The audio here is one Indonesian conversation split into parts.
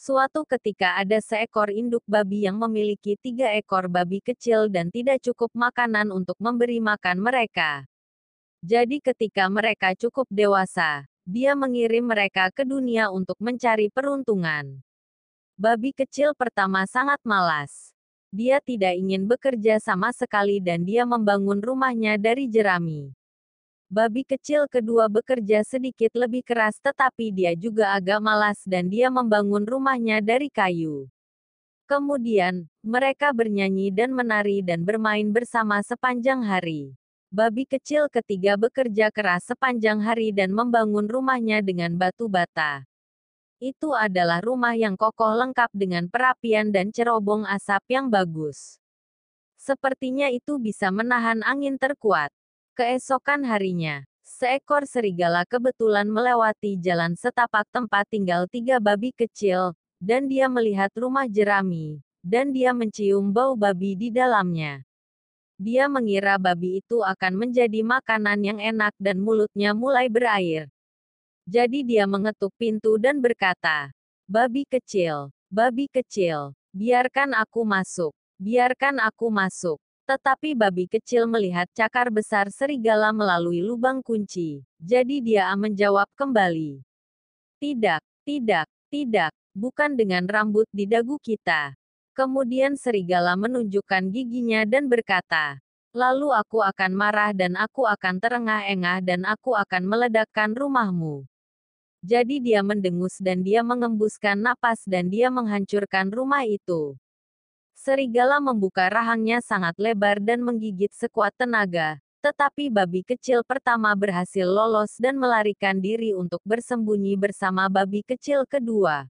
Suatu ketika ada seekor induk babi yang memiliki tiga ekor babi kecil dan tidak cukup makanan untuk memberi makan mereka. Jadi ketika mereka cukup dewasa, dia mengirim mereka ke dunia untuk mencari peruntungan. Babi kecil pertama sangat malas. Dia tidak ingin bekerja sama sekali dan dia membangun rumahnya dari jerami. Babi kecil kedua bekerja sedikit lebih keras tetapi dia juga agak malas dan dia membangun rumahnya dari kayu. Kemudian, mereka bernyanyi dan menari dan bermain bersama sepanjang hari. Babi kecil ketiga bekerja keras sepanjang hari dan membangun rumahnya dengan batu bata. Itu adalah rumah yang kokoh lengkap dengan perapian dan cerobong asap yang bagus. Sepertinya itu bisa menahan angin terkuat. Keesokan harinya, seekor serigala kebetulan melewati jalan setapak tempat tinggal tiga babi kecil, dan dia melihat rumah jerami, dan dia mencium bau babi di dalamnya. Dia mengira babi itu akan menjadi makanan yang enak dan mulutnya mulai berair. Jadi dia mengetuk pintu dan berkata, Babi kecil, babi kecil, biarkan aku masuk, biarkan aku masuk. Tetapi babi kecil melihat cakar besar serigala melalui lubang kunci. Jadi dia menjawab kembali. Tidak, tidak, tidak, bukan dengan rambut di dagu kita. Kemudian serigala menunjukkan giginya dan berkata, Lalu aku akan marah dan aku akan terengah-engah dan aku akan meledakkan rumahmu. Jadi dia mendengus dan dia mengembuskan napas dan dia menghancurkan rumah itu. Serigala membuka rahangnya sangat lebar dan menggigit sekuat tenaga, tetapi babi kecil pertama berhasil lolos dan melarikan diri untuk bersembunyi bersama babi kecil kedua.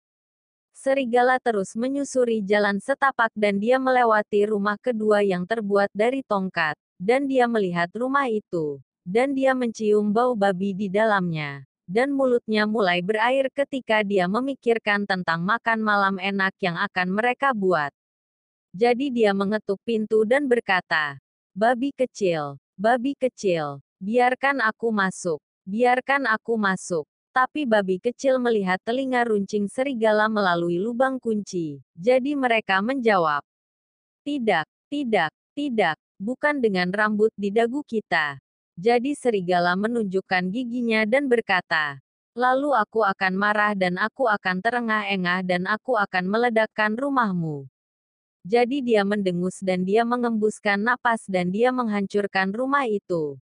Serigala terus menyusuri jalan setapak dan dia melewati rumah kedua yang terbuat dari tongkat, dan dia melihat rumah itu, dan dia mencium bau babi di dalamnya, dan mulutnya mulai berair ketika dia memikirkan tentang makan malam enak yang akan mereka buat. Jadi dia mengetuk pintu dan berkata, Babi kecil, babi kecil, biarkan aku masuk, biarkan aku masuk. Tapi babi kecil melihat telinga runcing serigala melalui lubang kunci. Jadi mereka menjawab, Tidak, tidak, tidak, bukan dengan rambut di dagu kita. Jadi serigala menunjukkan giginya dan berkata, Lalu aku akan marah dan aku akan terengah-engah dan aku akan meledakkan rumahmu. Jadi dia mendengus dan dia mengembuskan napas dan dia menghancurkan rumah itu.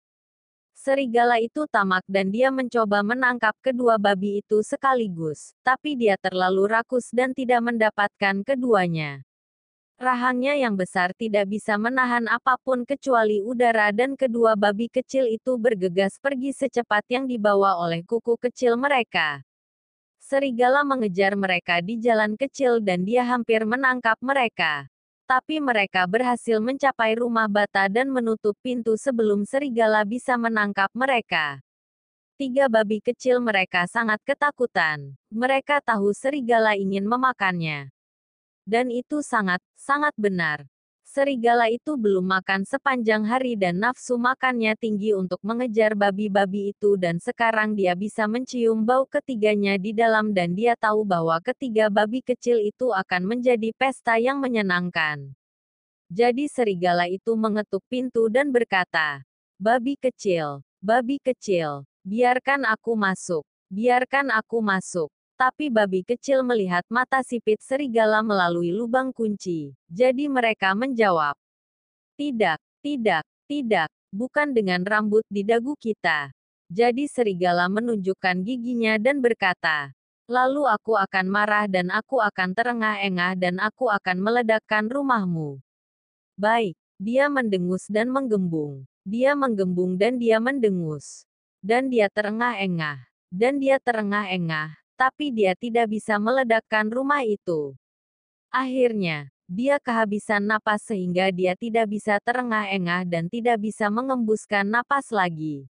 Serigala itu tamak dan dia mencoba menangkap kedua babi itu sekaligus, tapi dia terlalu rakus dan tidak mendapatkan keduanya. Rahangnya yang besar tidak bisa menahan apa pun kecuali udara dan kedua babi kecil itu bergegas pergi secepat yang dibawa oleh kuku kecil mereka. Serigala mengejar mereka di jalan kecil dan dia hampir menangkap mereka. Tapi mereka berhasil mencapai rumah bata dan menutup pintu sebelum serigala bisa menangkap mereka. Tiga babi kecil mereka sangat ketakutan. Mereka tahu serigala ingin memakannya. Dan itu sangat, sangat benar. Serigala itu belum makan sepanjang hari dan nafsu makannya tinggi untuk mengejar babi-babi itu dan sekarang dia bisa mencium bau ketiganya di dalam dan dia tahu bahwa ketiga babi kecil itu akan menjadi pesta yang menyenangkan. Jadi serigala itu mengetuk pintu dan berkata, Babi kecil, babi kecil, biarkan aku masuk, biarkan aku masuk. Tapi babi kecil melihat mata sipit serigala melalui lubang kunci. Jadi mereka menjawab, Tidak, tidak, tidak, bukan dengan rambut di dagu kita. Jadi serigala menunjukkan giginya dan berkata, Lalu aku akan marah dan aku akan terengah-engah dan aku akan meledakkan rumahmu. Baik, dia mendengus dan menggembung. Dia menggembung dan dia mendengus. Dan dia terengah-engah. Dan dia terengah-engah tapi dia tidak bisa meledakkan rumah itu. Akhirnya, dia kehabisan napas sehingga dia tidak bisa terengah-engah dan tidak bisa mengembuskan napas lagi.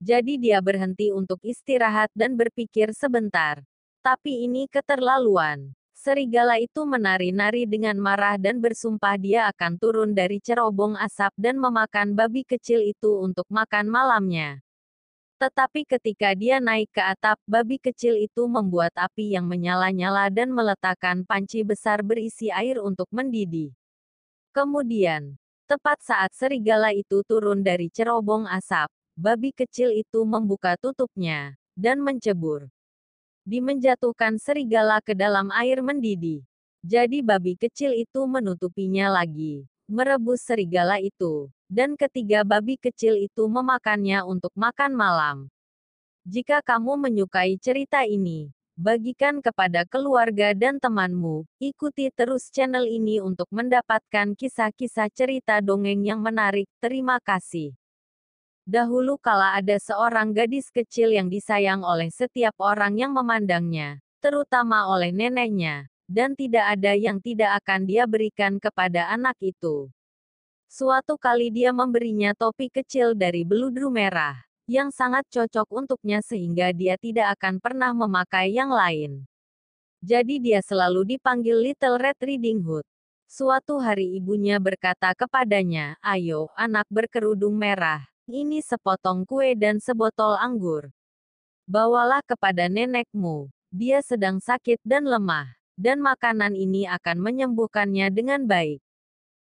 Jadi dia berhenti untuk istirahat dan berpikir sebentar. Tapi ini keterlaluan. Serigala itu menari-nari dengan marah dan bersumpah dia akan turun dari cerobong asap dan memakan babi kecil itu untuk makan malamnya. Tetapi ketika dia naik ke atap, babi kecil itu membuat api yang menyala-nyala dan meletakkan panci besar berisi air untuk mendidih. Kemudian, tepat saat serigala itu turun dari cerobong asap, babi kecil itu membuka tutupnya dan mencebur. Di menjatuhkan serigala ke dalam air mendidih. Jadi babi kecil itu menutupinya lagi, merebus serigala itu, dan ketiga babi kecil itu memakannya untuk makan malam. Jika kamu menyukai cerita ini, bagikan kepada keluarga dan temanmu. Ikuti terus channel ini untuk mendapatkan kisah-kisah cerita dongeng yang menarik. Terima kasih. Dahulu kala ada seorang gadis kecil yang disayang oleh setiap orang yang memandangnya, terutama oleh neneknya, dan tidak ada yang tidak akan dia berikan kepada anak itu. Suatu kali dia memberinya topi kecil dari beludru merah, yang sangat cocok untuknya sehingga dia tidak akan pernah memakai yang lain. Jadi dia selalu dipanggil Little Red Riding Hood. Suatu hari ibunya berkata kepadanya, ayo, anak berkerudung merah, ini sepotong kue dan sebotol anggur. Bawalah kepada nenekmu. Dia sedang sakit dan lemah, dan makanan ini akan menyembuhkannya dengan baik.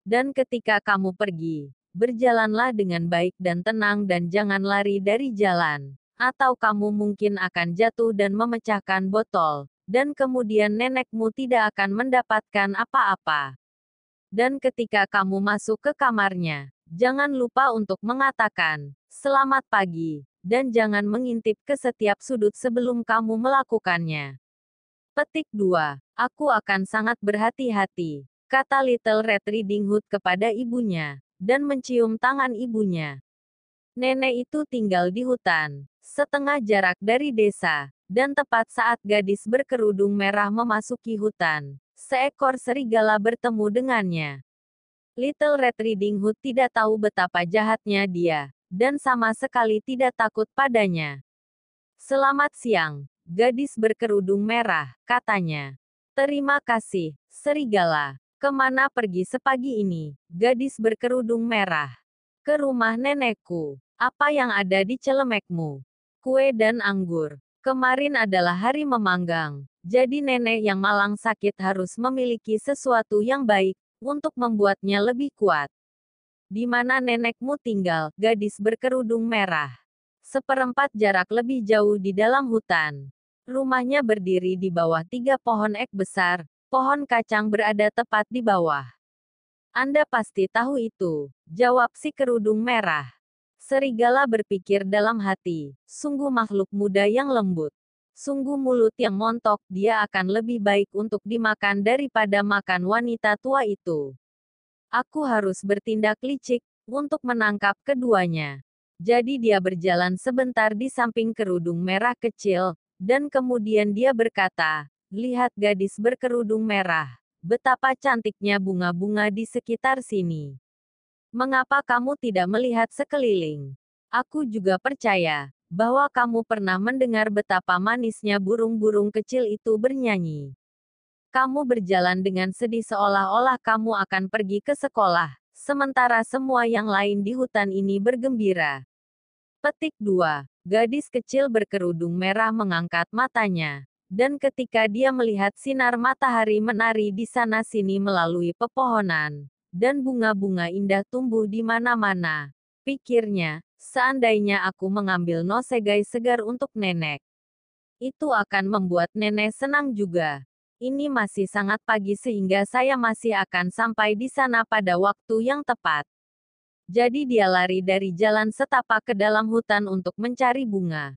Dan ketika kamu pergi, berjalanlah dengan baik dan tenang dan jangan lari dari jalan, atau kamu mungkin akan jatuh dan memecahkan botol, dan kemudian nenekmu tidak akan mendapatkan apa-apa. Dan ketika kamu masuk ke kamarnya, Jangan lupa untuk mengatakan, selamat pagi, dan jangan mengintip ke setiap sudut sebelum kamu melakukannya. Petik 2. Aku akan sangat berhati-hati, kata Little Red Riding Hood kepada ibunya, dan mencium tangan ibunya. Nenek itu tinggal di hutan, setengah jarak dari desa, dan tepat saat gadis berkerudung merah memasuki hutan, seekor serigala bertemu dengannya. Little Red Riding Hood tidak tahu betapa jahatnya dia, dan sama sekali tidak takut padanya. Selamat siang, gadis berkerudung merah, katanya. Terima kasih, serigala. Ke mana pergi sepagi ini, gadis berkerudung merah? Ke rumah nenekku. Apa yang ada di celemekmu? Kue dan anggur. Kemarin adalah hari memanggang, jadi nenek yang malang sakit harus memiliki sesuatu yang baik, untuk membuatnya lebih kuat. Di mana nenekmu tinggal, gadis berkerudung merah. Seperempat jarak lebih jauh di dalam hutan. Rumahnya berdiri di bawah tiga pohon ek besar, pohon kacang berada tepat di bawah. Anda pasti tahu itu, jawab si kerudung merah. Serigala berpikir dalam hati, sungguh makhluk muda yang lembut. Sungguh mulut yang montok, dia akan lebih baik untuk dimakan daripada makan wanita tua itu. Aku harus bertindak licik, untuk menangkap keduanya. Jadi dia berjalan sebentar di samping kerudung merah kecil, dan kemudian dia berkata, Lihat gadis berkerudung merah, betapa cantiknya bunga-bunga di sekitar sini. Mengapa kamu tidak melihat sekeliling? Aku juga percaya, bahwa kamu pernah mendengar betapa manisnya burung-burung kecil itu bernyanyi. Kamu berjalan dengan sedih seolah-olah kamu akan pergi ke sekolah, sementara semua yang lain di hutan ini bergembira. Petik 2. Gadis kecil berkerudung merah mengangkat matanya, dan ketika dia melihat sinar matahari menari di sana-sini melalui pepohonan, dan bunga-bunga indah tumbuh di mana-mana, pikirnya, Seandainya aku mengambil nosegai segar untuk nenek. Itu akan membuat nenek senang juga. Ini masih sangat pagi sehingga saya masih akan sampai di sana pada waktu yang tepat. Jadi dia lari dari jalan setapak ke dalam hutan untuk mencari bunga.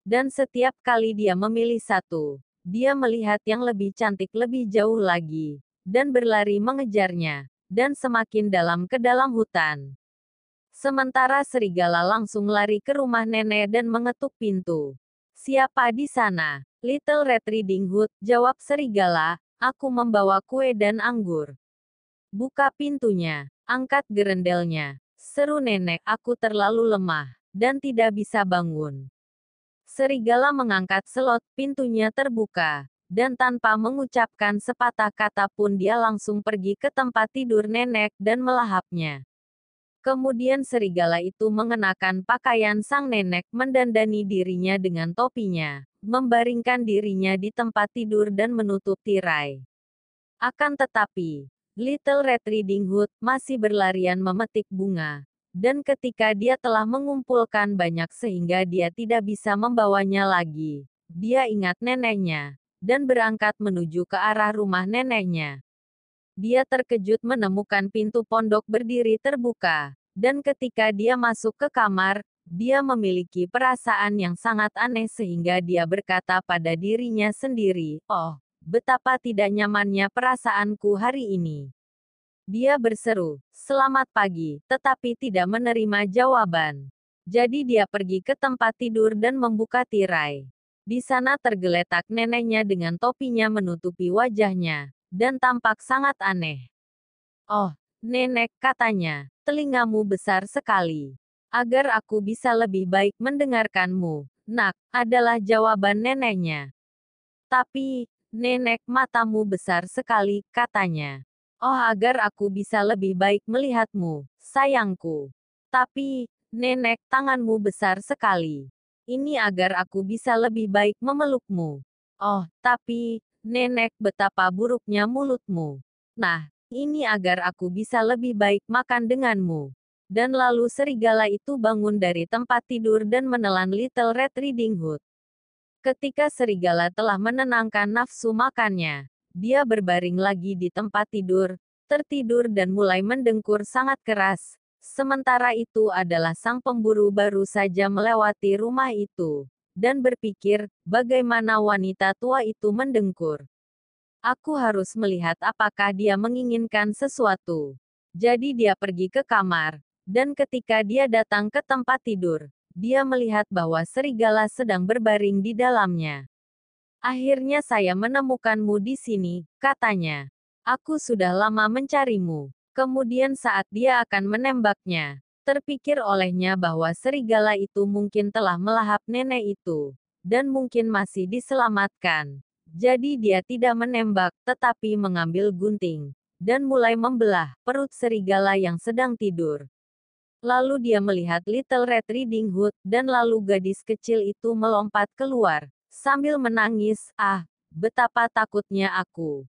Dan setiap kali dia memilih satu, dia melihat yang lebih cantik lebih jauh lagi, dan berlari mengejarnya, dan semakin dalam ke dalam hutan. Sementara serigala langsung lari ke rumah nenek dan mengetuk pintu. Siapa di sana? Little Red Riding Hood, jawab serigala, aku membawa kue dan anggur. Buka pintunya, angkat gerendelnya. Seru nenek, aku terlalu lemah, dan tidak bisa bangun. Serigala mengangkat selot, pintunya terbuka, dan tanpa mengucapkan sepatah kata pun dia langsung pergi ke tempat tidur nenek dan melahapnya. Kemudian serigala itu mengenakan pakaian sang nenek mendandani dirinya dengan topinya, membaringkan dirinya di tempat tidur dan menutup tirai. Akan tetapi, Little Red Riding Hood masih berlarian memetik bunga. Dan ketika dia telah mengumpulkan banyak sehingga dia tidak bisa membawanya lagi, dia ingat neneknya, dan berangkat menuju ke arah rumah neneknya. Dia terkejut menemukan pintu pondok berdiri terbuka, dan ketika dia masuk ke kamar, dia memiliki perasaan yang sangat aneh sehingga dia berkata pada dirinya sendiri, "Oh, Betapa tidak nyamannya perasaanku hari ini. Dia berseru, selamat pagi, tetapi tidak menerima jawaban. Jadi dia pergi ke tempat tidur dan membuka tirai. Di sana tergeletak neneknya dengan topinya menutupi wajahnya, dan tampak sangat aneh. Oh, nenek, katanya, telingamu besar sekali. Agar aku bisa lebih baik mendengarkanmu, nak, adalah jawaban neneknya. Tapi, Nenek, matamu besar sekali, katanya. Oh agar aku bisa lebih baik melihatmu, sayangku. Tapi, nenek, tanganmu besar sekali. Ini agar aku bisa lebih baik memelukmu. Oh, tapi, nenek, betapa buruknya mulutmu. Nah, ini agar aku bisa lebih baik makan denganmu. Dan lalu serigala itu bangun dari tempat tidur dan menelan Little Red Riding Hood. Ketika serigala telah menenangkan nafsu makannya, dia berbaring lagi di tempat tidur, tertidur dan mulai mendengkur sangat keras. Sementara itu adalah sang pemburu baru saja melewati rumah itu, dan berpikir, bagaimana wanita tua itu mendengkur. Aku harus melihat apakah dia menginginkan sesuatu. Jadi dia pergi ke kamar, dan ketika dia datang ke tempat tidur, dia melihat bahwa serigala sedang berbaring di dalamnya. Akhirnya saya menemukanmu di sini, katanya. Aku sudah lama mencarimu. Kemudian saat dia akan menembaknya, terpikir olehnya bahwa serigala itu mungkin telah melahap nenek itu, dan mungkin masih diselamatkan. Jadi dia tidak menembak, tetapi mengambil gunting, dan mulai membelah perut serigala yang sedang tidur. Lalu dia melihat Little Red Riding Hood, dan lalu gadis kecil itu melompat keluar, sambil menangis, ah, betapa takutnya aku.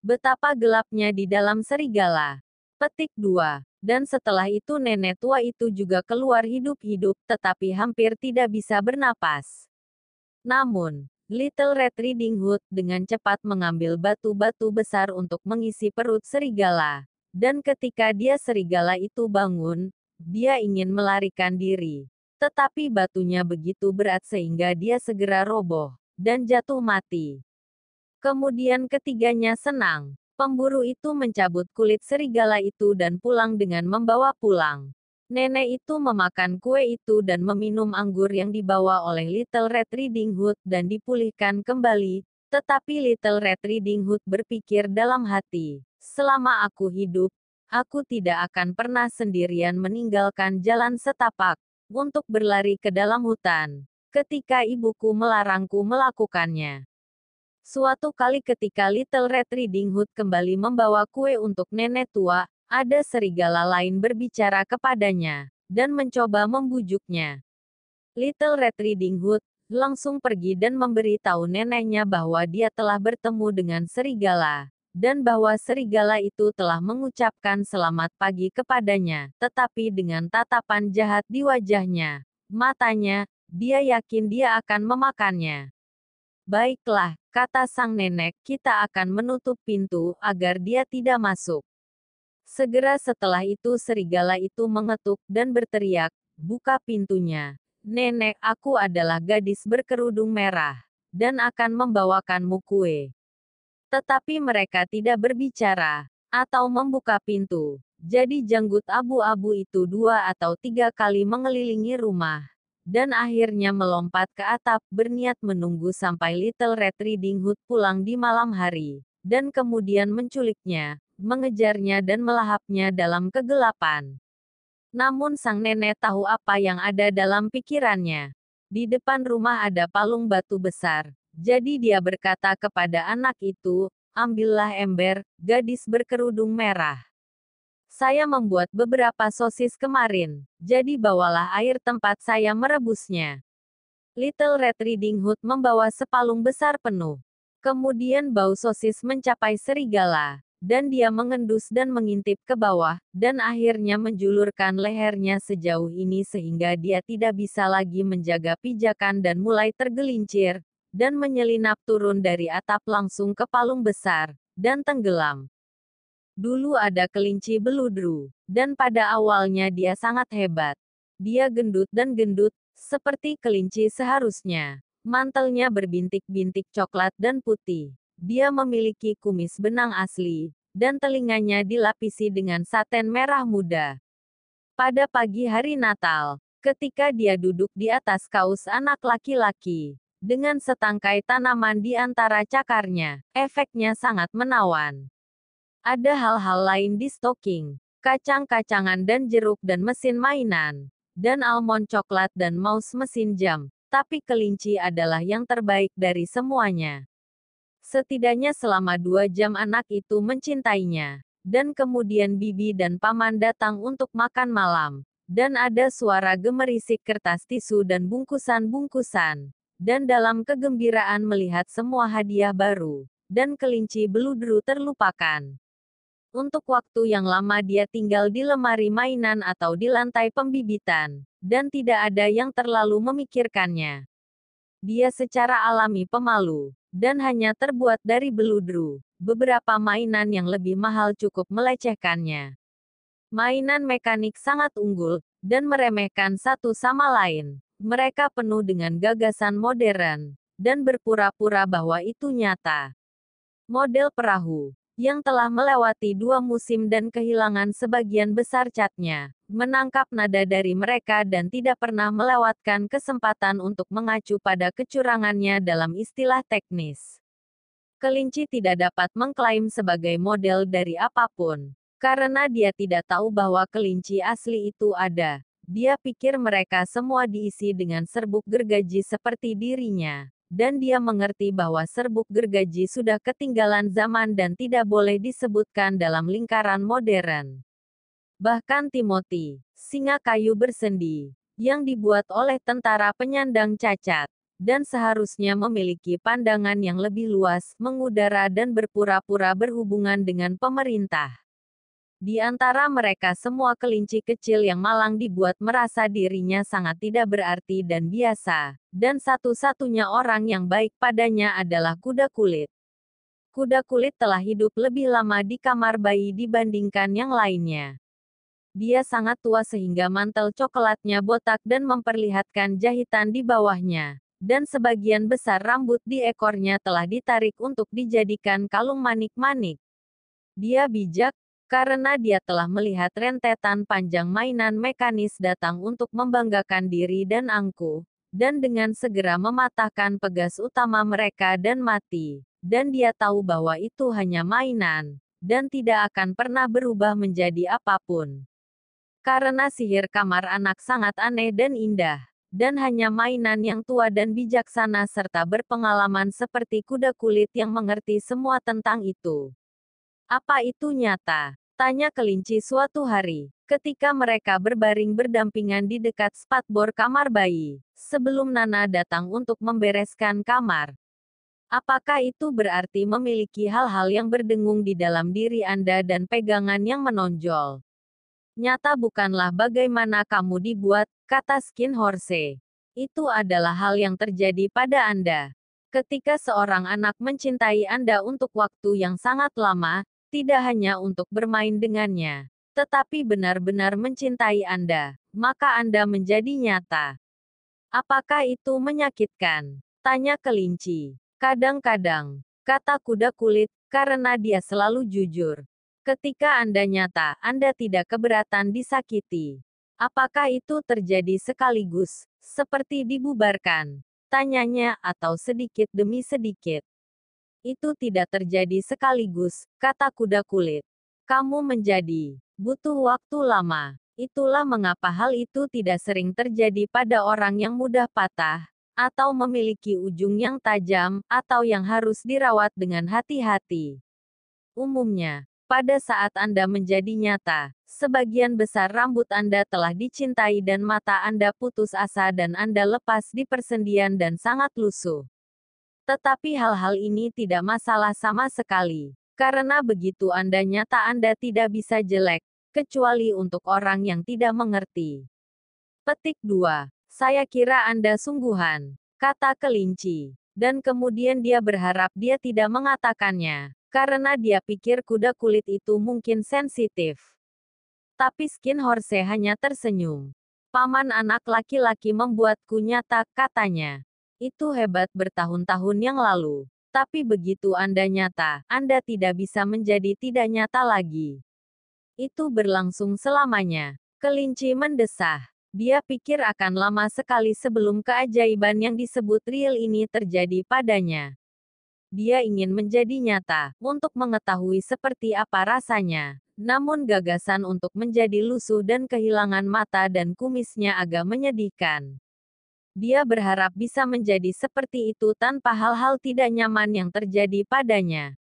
Betapa gelapnya di dalam serigala. Petik 2. Dan setelah itu nenek tua itu juga keluar hidup-hidup, tetapi hampir tidak bisa bernapas. Namun, Little Red Riding Hood dengan cepat mengambil batu-batu besar untuk mengisi perut serigala. Dan ketika dia serigala itu bangun, dia ingin melarikan diri. Tetapi batunya begitu berat sehingga dia segera roboh, dan jatuh mati. Kemudian ketiganya senang. Pemburu itu mencabut kulit serigala itu dan pulang dengan membawa pulang. Nenek itu memakan kue itu dan meminum anggur yang dibawa oleh Little Red Riding Hood dan dipulihkan kembali, tetapi Little Red Riding Hood berpikir dalam hati, selama aku hidup, Aku tidak akan pernah sendirian meninggalkan jalan setapak untuk berlari ke dalam hutan ketika ibuku melarangku melakukannya. Suatu kali ketika Little Red Riding Hood kembali membawa kue untuk nenek tua, ada serigala lain berbicara kepadanya, dan mencoba membujuknya. Little Red Riding Hood langsung pergi dan memberi tahu neneknya bahwa dia telah bertemu dengan serigala dan bahwa serigala itu telah mengucapkan selamat pagi kepadanya, tetapi dengan tatapan jahat di wajahnya, matanya, dia yakin dia akan memakannya. Baiklah, kata sang nenek, kita akan menutup pintu agar dia tidak masuk. Segera setelah itu serigala itu mengetuk dan berteriak, buka pintunya. Nenek, aku adalah gadis berkerudung merah, dan akan membawakanmu kue tetapi mereka tidak berbicara atau membuka pintu. Jadi janggut abu-abu itu dua atau tiga kali mengelilingi rumah, dan akhirnya melompat ke atap berniat menunggu sampai Little Red Riding Hood pulang di malam hari, dan kemudian menculiknya, mengejarnya dan melahapnya dalam kegelapan. Namun sang nenek tahu apa yang ada dalam pikirannya. Di depan rumah ada palung batu besar, jadi dia berkata kepada anak itu, ambillah ember, gadis berkerudung merah. Saya membuat beberapa sosis kemarin, jadi bawalah air tempat saya merebusnya. Little Red Riding Hood membawa sepalung besar penuh. Kemudian bau sosis mencapai serigala, dan dia mengendus dan mengintip ke bawah, dan akhirnya menjulurkan lehernya sejauh ini sehingga dia tidak bisa lagi menjaga pijakan dan mulai tergelincir, dan menyelinap turun dari atap langsung ke palung besar, dan tenggelam. Dulu ada kelinci beludru, dan pada awalnya dia sangat hebat. Dia gendut dan gendut, seperti kelinci seharusnya. Mantelnya berbintik-bintik coklat dan putih. Dia memiliki kumis benang asli, dan telinganya dilapisi dengan saten merah muda. Pada pagi hari Natal, ketika dia duduk di atas kaus anak laki-laki, dengan setangkai tanaman di antara cakarnya, efeknya sangat menawan. Ada hal-hal lain di stocking, kacang-kacangan dan jeruk dan mesin mainan, dan almond coklat dan mouse mesin jam, tapi kelinci adalah yang terbaik dari semuanya. Setidaknya selama dua jam anak itu mencintainya. Dan kemudian bibi dan paman datang untuk makan malam. Dan ada suara gemerisik kertas tisu dan bungkusan-bungkusan. Dan dalam kegembiraan melihat semua hadiah baru. Dan kelinci beludru terlupakan. Untuk waktu yang lama dia tinggal di lemari mainan atau di lantai pembibitan, dan tidak ada yang terlalu memikirkannya. Dia secara alami pemalu, dan hanya terbuat dari beludru. Beberapa mainan yang lebih mahal cukup melecehkannya. Mainan mekanik sangat unggul, dan meremehkan satu sama lain. Mereka penuh dengan gagasan modern, dan berpura-pura bahwa itu nyata. Model perahu, yang telah melewati dua musim dan kehilangan sebagian besar catnya, menangkap nada dari mereka dan tidak pernah melewatkan kesempatan untuk mengacu pada kecurangannya dalam istilah teknis. Kelinci tidak dapat mengklaim sebagai model dari apa pun, karena dia tidak tahu bahwa kelinci asli itu ada. Dia pikir mereka semua diisi dengan serbuk gergaji seperti dirinya dan dia mengerti bahwa serbuk gergaji sudah ketinggalan zaman dan tidak boleh disebutkan dalam lingkaran modern. Bahkan Timothy, singa kayu bersendi, yang dibuat oleh tentara penyandang cacat, dan seharusnya memiliki pandangan yang lebih luas, mengudara dan berpura-pura berhubungan dengan pemerintah. Di antara mereka semua kelinci kecil yang malang dibuat merasa dirinya sangat tidak berarti dan biasa, dan satu-satunya orang yang baik padanya adalah kuda kulit. Kuda kulit telah hidup lebih lama di kamar bayi dibandingkan yang lainnya. Dia sangat tua sehingga mantel coklatnya botak dan memperlihatkan jahitan di bawahnya, dan sebagian besar rambut di ekornya telah ditarik untuk dijadikan kalung manik-manik. Dia bijak, karena dia telah melihat rentetan panjang mainan mekanis datang untuk membanggakan diri dan angku, dan dengan segera mematahkan pegas utama mereka dan mati. Dan dia tahu bahwa itu hanya mainan, dan tidak akan pernah berubah menjadi apa pun. Karena sihir kamar anak sangat aneh dan indah, dan hanya mainan yang tua dan bijaksana serta berpengalaman seperti kuda kulit yang mengerti semua tentang itu. Apa itu nyata? Tanya kelinci suatu hari, ketika mereka berbaring berdampingan di dekat spatbor kamar bayi, sebelum Nana datang untuk membereskan kamar. Apakah itu berarti memiliki hal-hal yang berdengung di dalam diri Anda dan pegangan yang menonjol? Nyata bukanlah bagaimana kamu dibuat, kata Skin Horse. Itu adalah hal yang terjadi pada Anda. Ketika seorang anak mencintai Anda untuk waktu yang sangat lama, tidak hanya untuk bermain dengannya, tetapi benar-benar mencintai Anda, maka Anda menjadi nyata. Apakah itu menyakitkan? Tanya kelinci. Kadang-kadang, kata kuda kulit, karena dia selalu jujur. Ketika Anda nyata, Anda tidak keberatan disakiti. Apakah itu terjadi sekaligus, seperti dibubarkan? Tanyanya, atau sedikit demi sedikit. Itu tidak terjadi sekaligus, kata kuda kulit. Kamu menjadi butuh waktu lama. Itulah mengapa hal itu tidak sering terjadi pada orang yang mudah patah, atau memiliki ujung yang tajam, atau yang harus dirawat dengan hati-hati. Umumnya, Pada saat Anda menjadi nyata, sebagian besar rambut Anda telah dicintai dan mata Anda putus asa dan Anda lepas di persendian dan sangat lusuh. Tetapi hal-hal ini tidak masalah sama sekali. Karena begitu Anda nyata Anda tidak bisa jelek, kecuali untuk orang yang tidak mengerti. Petik 2. Saya kira Anda sungguhan, kata kelinci. Dan kemudian dia berharap dia tidak mengatakannya, karena dia pikir kuda kulit itu mungkin sensitif. Tapi Skin Horse hanya tersenyum. Paman anak laki-laki membuatku nyata, katanya. Itu hebat bertahun-tahun yang lalu. Tapi begitu Anda nyata, Anda tidak bisa menjadi tidak nyata lagi. Itu berlangsung selamanya. Kelinci mendesah. Dia pikir akan lama sekali sebelum keajaiban yang disebut real ini terjadi padanya. Dia ingin menjadi nyata, untuk mengetahui seperti apa rasanya. Namun gagasan untuk menjadi lusuh dan kehilangan mata dan kumisnya agak menyedihkan. Dia berharap bisa menjadi seperti itu tanpa hal-hal tidak nyaman yang terjadi padanya.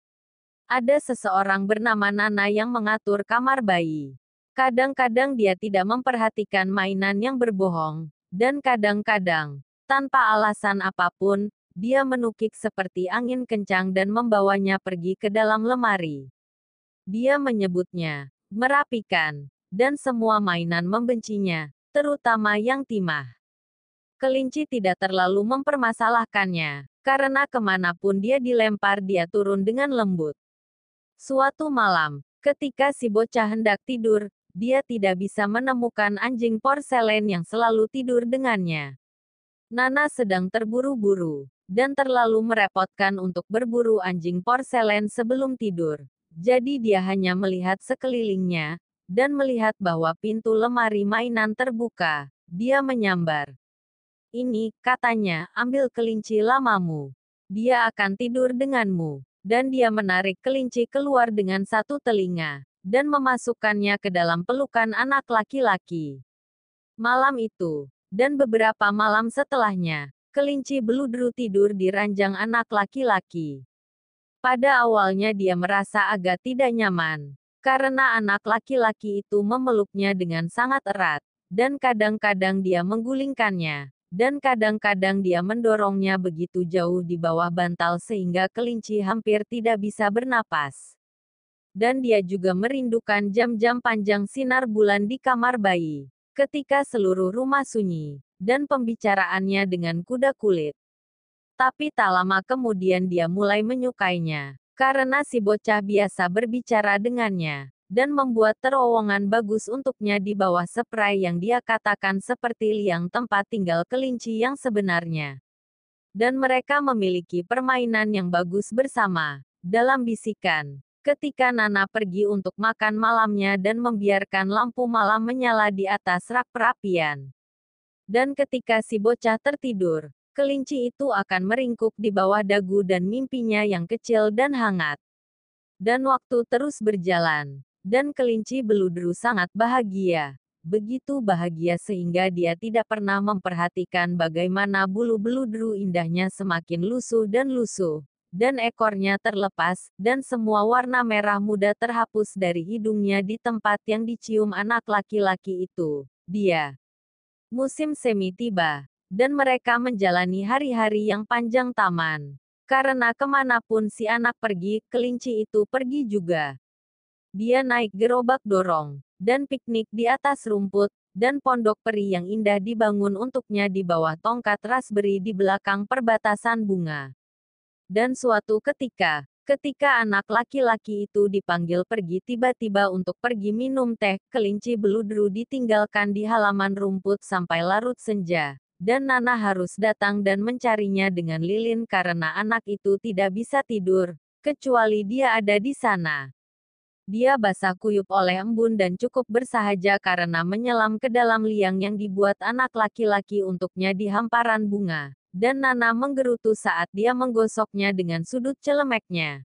Ada seseorang bernama Nana yang mengatur kamar bayi. Kadang-kadang dia tidak memperhatikan mainan yang berbohong, dan kadang-kadang, tanpa alasan apa pun, dia menukik seperti angin kencang dan membawanya pergi ke dalam lemari. Dia menyebutnya merapikan, dan semua mainan membencinya, terutama yang timah. Kelinci tidak terlalu mempermasalahkannya, karena ke mana pun dia dilempar dia turun dengan lembut. Suatu malam, ketika si bocah hendak tidur, dia tidak bisa menemukan anjing porselen yang selalu tidur dengannya. Nana sedang terburu-buru, dan terlalu merepotkan untuk berburu anjing porselen sebelum tidur. Jadi dia hanya melihat sekelilingnya, dan melihat bahwa pintu lemari mainan terbuka. Dia menyambar. Ini, katanya, ambil kelinci lamamu. Dia akan tidur denganmu. Dan dia menarik kelinci keluar dengan satu telinga dan memasukkannya ke dalam pelukan anak laki-laki. Malam itu, dan beberapa malam setelahnya, kelinci beludru tidur di ranjang anak laki-laki. Pada awalnya dia merasa agak tidak nyaman, karena anak laki-laki itu memeluknya dengan sangat erat, dan kadang-kadang dia menggulingkannya, dan kadang-kadang dia mendorongnya begitu jauh di bawah bantal sehingga kelinci hampir tidak bisa bernapas dan dia juga merindukan jam-jam panjang sinar bulan di kamar bayi. Ketika seluruh rumah sunyi, dan pembicaraannya dengan kuda kulit. Tapi tak lama kemudian dia mulai menyukainya, karena si bocah biasa berbicara dengannya, dan membuat terowongan bagus untuknya di bawah spray yang dia katakan seperti liang tempat tinggal kelinci yang sebenarnya. Dan mereka memiliki permainan yang bagus bersama, dalam bisikan, ketika Nana pergi untuk makan malamnya dan membiarkan lampu malam menyala di atas rak perapian. Dan ketika si bocah tertidur, kelinci itu akan meringkuk di bawah dagu dan mimpinya yang kecil dan hangat. Dan waktu terus berjalan, dan kelinci beludru sangat bahagia. Begitu bahagia sehingga dia tidak pernah memperhatikan bagaimana bulu beludru indahnya semakin lusuh dan lusuh dan ekornya terlepas, dan semua warna merah muda terhapus dari hidungnya di tempat yang dicium anak laki-laki itu. Dia. Musim semi tiba, dan mereka menjalani hari-hari yang panjang taman. Karena ke mana pun si anak pergi, kelinci itu pergi juga. Dia naik gerobak dorong, dan piknik di atas rumput, dan pondok peri yang indah dibangun untuknya di bawah tongkat raspberry di belakang perbatasan bunga. Dan suatu ketika, ketika anak laki-laki itu dipanggil pergi tiba-tiba untuk pergi minum teh, kelinci beludru ditinggalkan di halaman rumput sampai larut senja. Dan Nana harus datang dan mencarinya dengan lilin karena anak itu tidak bisa tidur, kecuali dia ada di sana. Dia basah kuyup oleh embun dan cukup bersahaja karena menyelam ke dalam liang yang dibuat anak laki-laki untuknya di hamparan bunga dan Nana menggerutu saat dia menggosoknya dengan sudut celemeknya.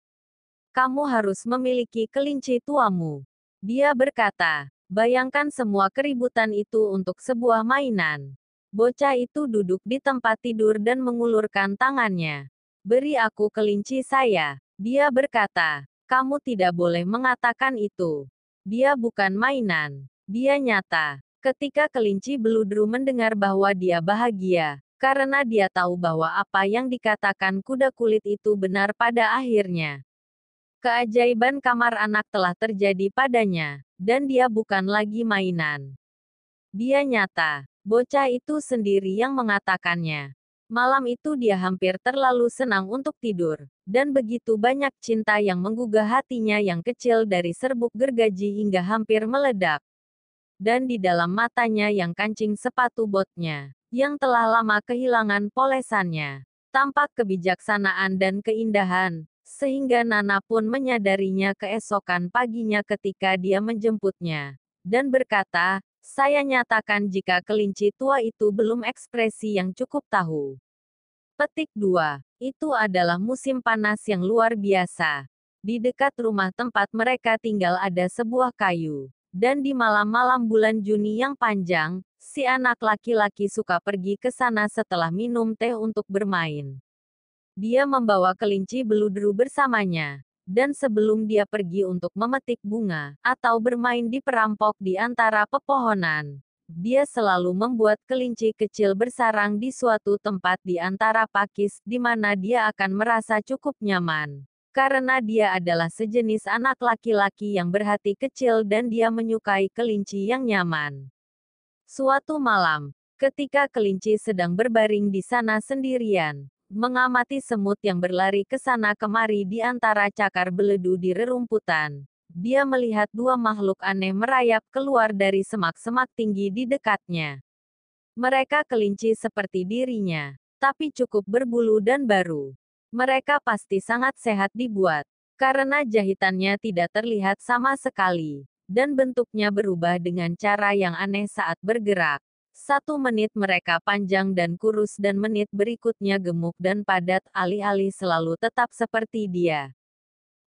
Kamu harus memiliki kelinci tuamu. Dia berkata, bayangkan semua keributan itu untuk sebuah mainan. Bocah itu duduk di tempat tidur dan mengulurkan tangannya. Beri aku kelinci saya. Dia berkata, Kamu tidak boleh mengatakan itu. Dia bukan mainan. Dia nyata. Ketika kelinci beludru mendengar bahwa dia bahagia, karena dia tahu bahwa apa yang dikatakan kuda kulit itu benar pada akhirnya. Keajaiban kamar anak telah terjadi padanya, dan dia bukan lagi mainan. Dia nyata. Bocah itu sendiri yang mengatakannya. Malam itu dia hampir terlalu senang untuk tidur, dan begitu banyak cinta yang menggugah hatinya yang kecil dari serbuk gergaji hingga hampir meledak. Dan di dalam matanya yang kancing sepatu botnya, yang telah lama kehilangan polesannya, tampak kebijaksanaan dan keindahan, sehingga Nana pun menyadarinya keesokan paginya ketika dia menjemputnya, dan berkata, saya nyatakan jika kelinci tua itu belum ekspresi yang cukup tahu. Petik 2. Itu adalah musim panas yang luar biasa. Di dekat rumah tempat mereka tinggal ada sebuah kayu. Dan di malam-malam bulan Juni yang panjang, si anak laki-laki suka pergi ke sana setelah minum teh untuk bermain. Dia membawa kelinci beludru bersamanya dan sebelum dia pergi untuk memetik bunga, atau bermain di perampok di antara pepohonan. Dia selalu membuat kelinci kecil bersarang di suatu tempat di antara pakis di mana dia akan merasa cukup nyaman. Karena dia adalah sejenis anak laki-laki yang berhati kecil dan dia menyukai kelinci yang nyaman. Suatu malam, ketika kelinci sedang berbaring di sana sendirian, mengamati semut yang berlari ke sana kemari di antara cakar beledu di rerumputan. Dia melihat dua makhluk aneh merayap keluar dari semak-semak tinggi di dekatnya. Mereka kelinci seperti dirinya, tapi cukup berbulu dan baru. Mereka pasti sangat sehat dibuat, karena jahitannya tidak terlihat sama sekali, dan bentuknya berubah dengan cara yang aneh saat bergerak. Satu menit mereka panjang dan kurus dan menit berikutnya gemuk dan padat alih-alih selalu tetap seperti dia.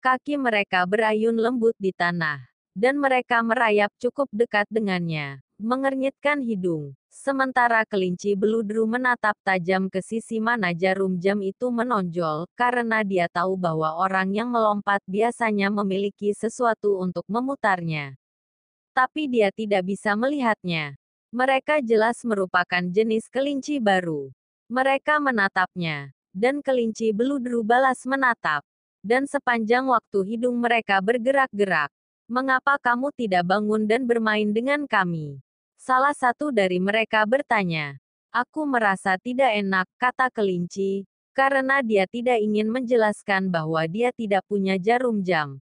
Kaki mereka berayun lembut di tanah, dan mereka merayap cukup dekat dengannya, mengernyitkan hidung. Sementara kelinci beludru menatap tajam ke sisi mana jarum jam itu menonjol, karena dia tahu bahwa orang yang melompat biasanya memiliki sesuatu untuk memutarnya. Tapi dia tidak bisa melihatnya. Mereka jelas merupakan jenis kelinci baru. Mereka menatapnya, dan kelinci beludru balas menatap. Dan sepanjang waktu hidung mereka bergerak-gerak. Mengapa kamu tidak bangun dan bermain dengan kami? Salah satu dari mereka bertanya. Aku merasa tidak enak, kata kelinci, karena dia tidak ingin menjelaskan bahwa dia tidak punya jarum jam.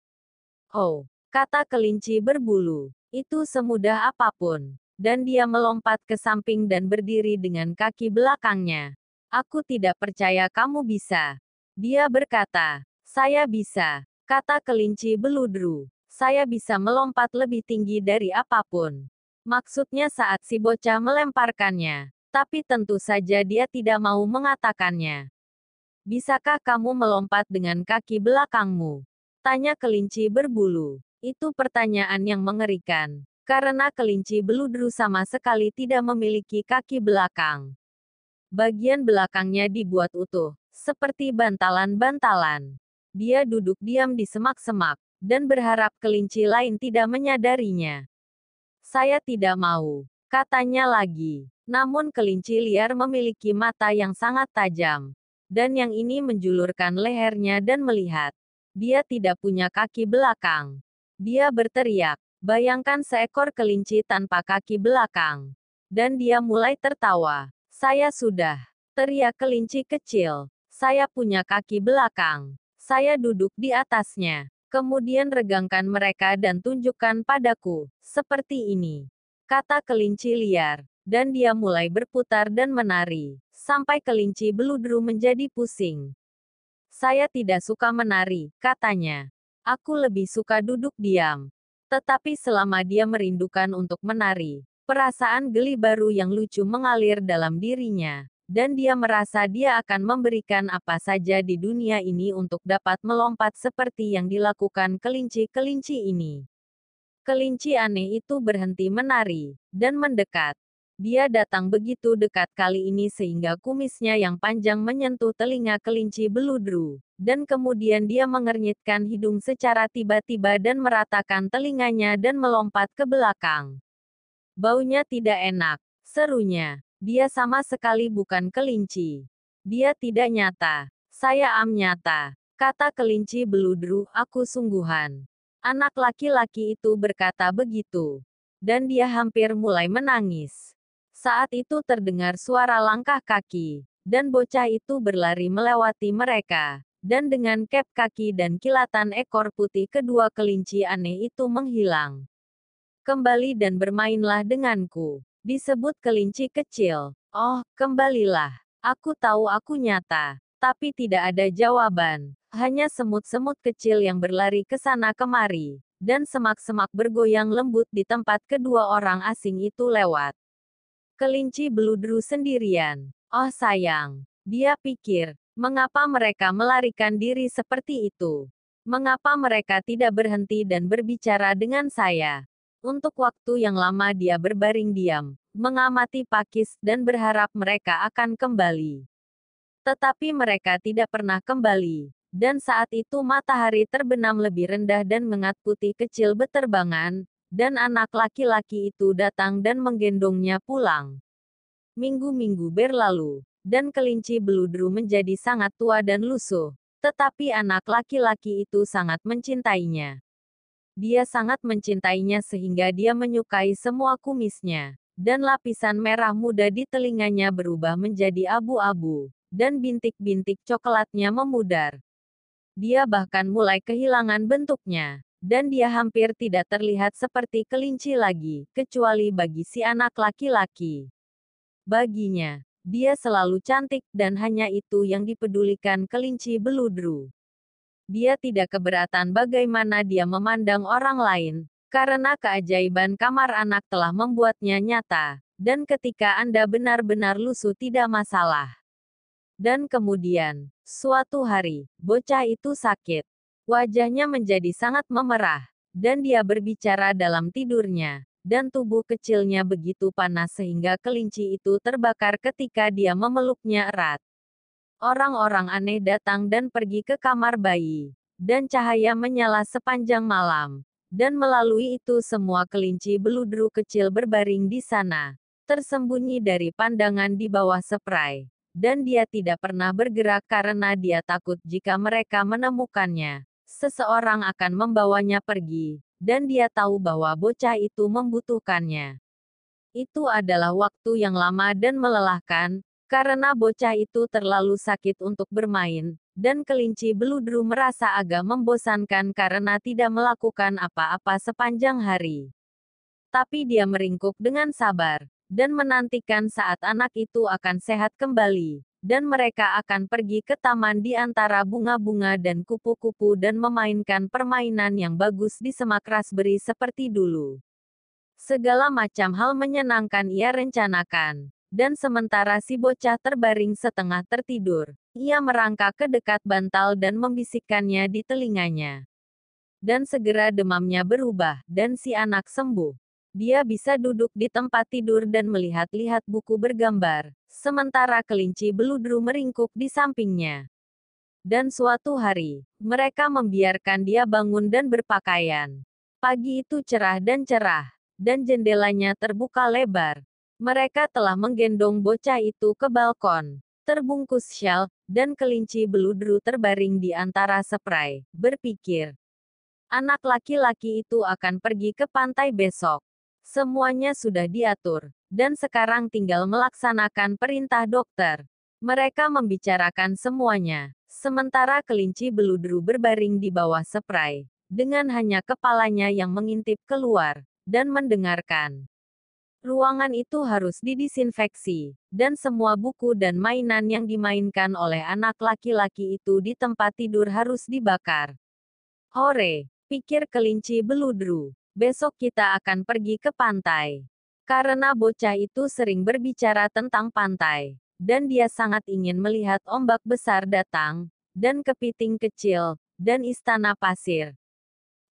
Oh, kata kelinci berbulu, itu semudah apa pun dan dia melompat ke samping dan berdiri dengan kaki belakangnya. Aku tidak percaya kamu bisa. Dia berkata, saya bisa, kata kelinci beludru. Saya bisa melompat lebih tinggi dari apa pun. Maksudnya saat si bocah melemparkannya. Tapi tentu saja dia tidak mau mengatakannya. Bisakah kamu melompat dengan kaki belakangmu? Tanya kelinci berbulu. Itu pertanyaan yang mengerikan karena kelinci beludru sama sekali tidak memiliki kaki belakang. Bagian belakangnya dibuat utuh, seperti bantalan-bantalan. Dia duduk diam di semak-semak, dan berharap kelinci lain tidak menyadarinya. Saya tidak mau, katanya lagi. Namun kelinci liar memiliki mata yang sangat tajam. Dan yang ini menjulurkan lehernya dan melihat. Dia tidak punya kaki belakang. Dia berteriak, Bayangkan seekor kelinci tanpa kaki belakang. Dan dia mulai tertawa. Saya sudah. Teriak kelinci kecil. Saya punya kaki belakang. Saya duduk di atasnya. Kemudian regangkan mereka dan tunjukkan padaku. Seperti ini. Kata kelinci liar. Dan dia mulai berputar dan menari. Sampai kelinci beludru menjadi pusing. Saya tidak suka menari, katanya. Aku lebih suka duduk diam. Tetapi selama dia merindukan untuk menari, perasaan geli baru yang lucu mengalir dalam dirinya, dan dia merasa dia akan memberikan apa saja di dunia ini untuk dapat melompat seperti yang dilakukan kelinci-kelinci ini. Kelinci aneh itu berhenti menari, dan mendekat. Dia datang begitu dekat kali ini sehingga kumisnya yang panjang menyentuh telinga kelinci beludru, dan kemudian dia mengernyitkan hidung secara tiba-tiba dan meratakan telinganya dan melompat ke belakang. Baunya tidak enak, serunya. Dia sama sekali bukan kelinci. Dia tidak nyata. Saya am nyata. Kata kelinci beludru, aku sungguhan. Anak laki-laki itu berkata begitu. Dan dia hampir mulai menangis. Saat itu terdengar suara langkah kaki, dan bocah itu berlari melewati mereka dan dengan kep kaki dan kilatan ekor putih kedua kelinci aneh itu menghilang. Kembali dan bermainlah denganku. Disebut kelinci kecil. Oh, kembalilah. Aku tahu aku nyata. Tapi tidak ada jawaban. Hanya semut-semut kecil yang berlari ke sana kemari. Dan semak-semak bergoyang lembut di tempat kedua orang asing itu lewat. Kelinci beludru sendirian. Oh sayang. Dia pikir, Mengapa mereka melarikan diri seperti itu? Mengapa mereka tidak berhenti dan berbicara dengan saya? Untuk waktu yang lama dia berbaring diam, mengamati Pakis dan berharap mereka akan kembali. Tetapi mereka tidak pernah kembali, dan saat itu matahari terbenam lebih rendah dan mengat putih kecil beterbangan, dan anak laki-laki itu datang dan menggendongnya pulang. Minggu-minggu berlalu, dan kelinci beludru menjadi sangat tua dan lusuh. Tetapi anak laki-laki itu sangat mencintainya. Dia sangat mencintainya sehingga dia menyukai semua kumisnya, dan lapisan merah muda di telinganya berubah menjadi abu-abu, dan bintik-bintik coklatnya memudar. Dia bahkan mulai kehilangan bentuknya, dan dia hampir tidak terlihat seperti kelinci lagi, kecuali bagi si anak laki-laki. Baginya, dia selalu cantik, dan hanya itu yang dipedulikan kelinci beludru. Dia tidak keberatan bagaimana dia memandang orang lain, karena keajaiban kamar anak telah membuatnya nyata, dan ketika Anda benar-benar lusuh tidak masalah. Dan kemudian, suatu hari, bocah itu sakit. Wajahnya menjadi sangat memerah, dan dia berbicara dalam tidurnya dan tubuh kecilnya begitu panas sehingga kelinci itu terbakar ketika dia memeluknya erat. Orang-orang aneh datang dan pergi ke kamar bayi, dan cahaya menyala sepanjang malam. Dan melalui itu semua kelinci beludru kecil berbaring di sana, tersembunyi dari pandangan di bawah spray. Dan dia tidak pernah bergerak karena dia takut jika mereka menemukannya. Seseorang akan membawanya pergi, dan dia tahu bahwa bocah itu membutuhkannya. Itu adalah waktu yang lama dan melelahkan, karena bocah itu terlalu sakit untuk bermain, dan kelinci beludru merasa agak membosankan karena tidak melakukan apa-apa sepanjang hari. Tapi dia meringkuk dengan sabar, dan menantikan saat anak itu akan sehat kembali dan mereka akan pergi ke taman di antara bunga-bunga dan kupu-kupu dan memainkan permainan yang bagus di semak raspberry seperti dulu. Segala macam hal menyenangkan ia rencanakan. Dan sementara si bocah terbaring setengah tertidur, ia merangkak ke dekat bantal dan membisikkannya di telinganya. Dan segera demamnya berubah, dan si anak sembuh. Dia bisa duduk di tempat tidur dan melihat-lihat buku bergambar, sementara kelinci beludru meringkuk di sampingnya. Dan suatu hari, mereka membiarkan dia bangun dan berpakaian. Pagi itu cerah dan cerah, dan jendelanya terbuka lebar. Mereka telah menggendong bocah itu ke balkon, terbungkus syal, dan kelinci beludru terbaring di antara spray, berpikir. Anak laki-laki itu akan pergi ke pantai besok. Semuanya sudah diatur, dan sekarang tinggal melaksanakan perintah dokter. Mereka membicarakan semuanya, sementara kelinci beludru berbaring di bawah spray, dengan hanya kepalanya yang mengintip keluar, dan mendengarkan. Ruangan itu harus didisinfeksi, dan semua buku dan mainan yang dimainkan oleh anak laki-laki itu di tempat tidur harus dibakar. Hore, pikir kelinci beludru. Besok kita akan pergi ke pantai. Karena bocah itu sering berbicara tentang pantai, dan dia sangat ingin melihat ombak besar datang, dan kepiting kecil, dan istana pasir.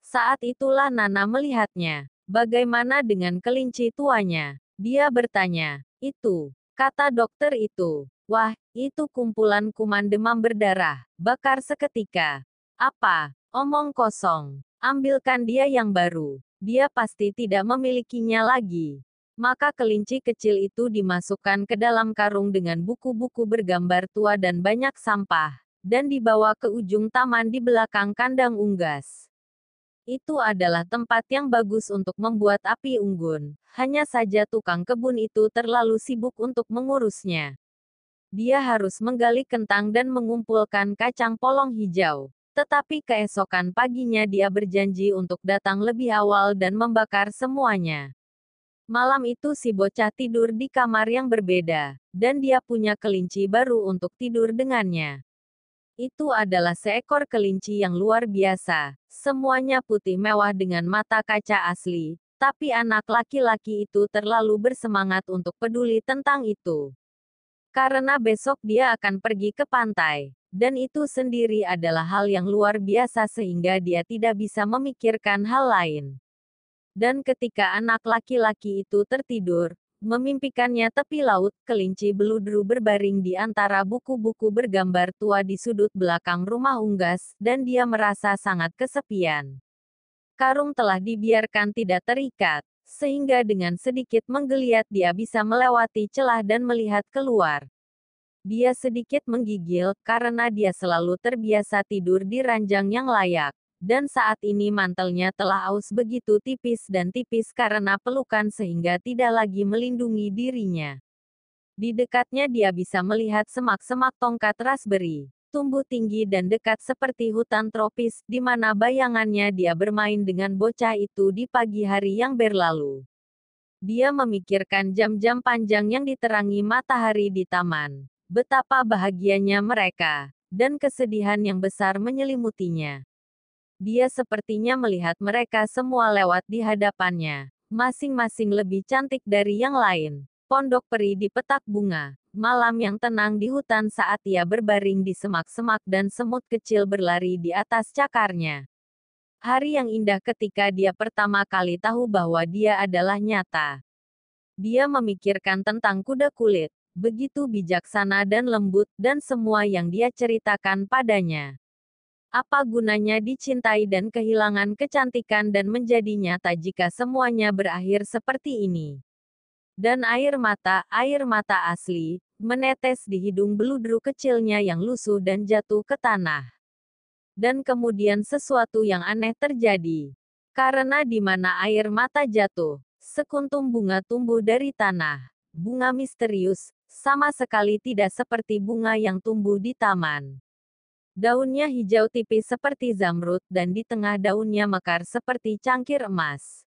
Saat itulah Nana melihatnya. Bagaimana dengan kelinci tuanya? Dia bertanya. Itu, kata dokter itu. Wah, Itu kumpulan kuman demam berdarah, bakar seketika. Apa? Omong kosong. Ambilkan dia yang baru. Dia pasti tidak memilikinya lagi. Maka kelinci kecil itu dimasukkan ke dalam karung dengan buku-buku bergambar tua dan banyak sampah, dan dibawa ke ujung taman di belakang kandang unggas. Itu adalah tempat yang bagus untuk membuat api unggun. Hanya saja tukang kebun itu terlalu sibuk untuk mengurusnya. Dia harus menggali kentang dan mengumpulkan kacang polong hijau. Tetapi keesokan paginya dia berjanji untuk datang lebih awal dan membakar semuanya. Malam itu si bocah tidur di kamar yang berbeda, dan dia punya kelinci baru untuk tidur dengannya. Itu adalah seekor kelinci yang luar biasa. Semuanya putih mewah dengan mata kaca asli, tapi anak laki-laki itu terlalu bersemangat untuk peduli tentang itu. Karena besok dia akan pergi ke pantai. Dan itu sendiri adalah hal yang luar biasa sehingga dia tidak bisa memikirkan hal lain. Dan ketika anak laki-laki itu tertidur, memimpikannya tepi laut, kelinci beludru berbaring di antara buku-buku bergambar tua di sudut belakang rumah unggas, dan dia merasa sangat kesepian. Karung telah dibiarkan tidak terikat, sehingga dengan sedikit menggeliat dia bisa melewati celah dan melihat keluar. Dia sedikit menggigil, karena dia selalu terbiasa tidur di ranjang yang layak. Dan saat ini mantelnya telah aus begitu tipis dan tipis karena pelukan sehingga tidak lagi melindungi dirinya. Di dekatnya dia bisa melihat semak-semak tongkat raspberry, tumbuh tinggi dan dekat seperti hutan tropis, di mana bayangannya dia bermain dengan bocah itu di pagi hari yang berlalu. Dia memikirkan jam-jam panjang yang diterangi matahari di taman. Betapa bahagianya mereka, dan kesedihan yang besar menyelimutinya. Dia sepertinya melihat mereka semua lewat di hadapannya, masing-masing lebih cantik dari yang lain. Pondok peri di petak bunga, malam yang tenang di hutan saat ia berbaring di semak-semak dan semut kecil berlari di atas cakarnya. Hari yang indah ketika dia pertama kali tahu bahwa dia adalah nyata. Dia memikirkan tentang kuda kulit, begitu bijaksana dan lembut, dan semua yang dia ceritakan padanya. Apa gunanya dicintai dan kehilangan kecantikan dan menjadi nyata jika semuanya berakhir seperti ini? Dan air mata, air mata asli, menetes di hidung beludru kecilnya yang lusuh dan jatuh ke tanah. Dan kemudian sesuatu yang aneh terjadi. Karena di mana air mata jatuh, sekuntum bunga tumbuh dari tanah. Bunga misterius, sama sekali tidak seperti bunga yang tumbuh di taman. Daunnya hijau tipis seperti zamrud dan di tengah daunnya mekar seperti cangkir emas.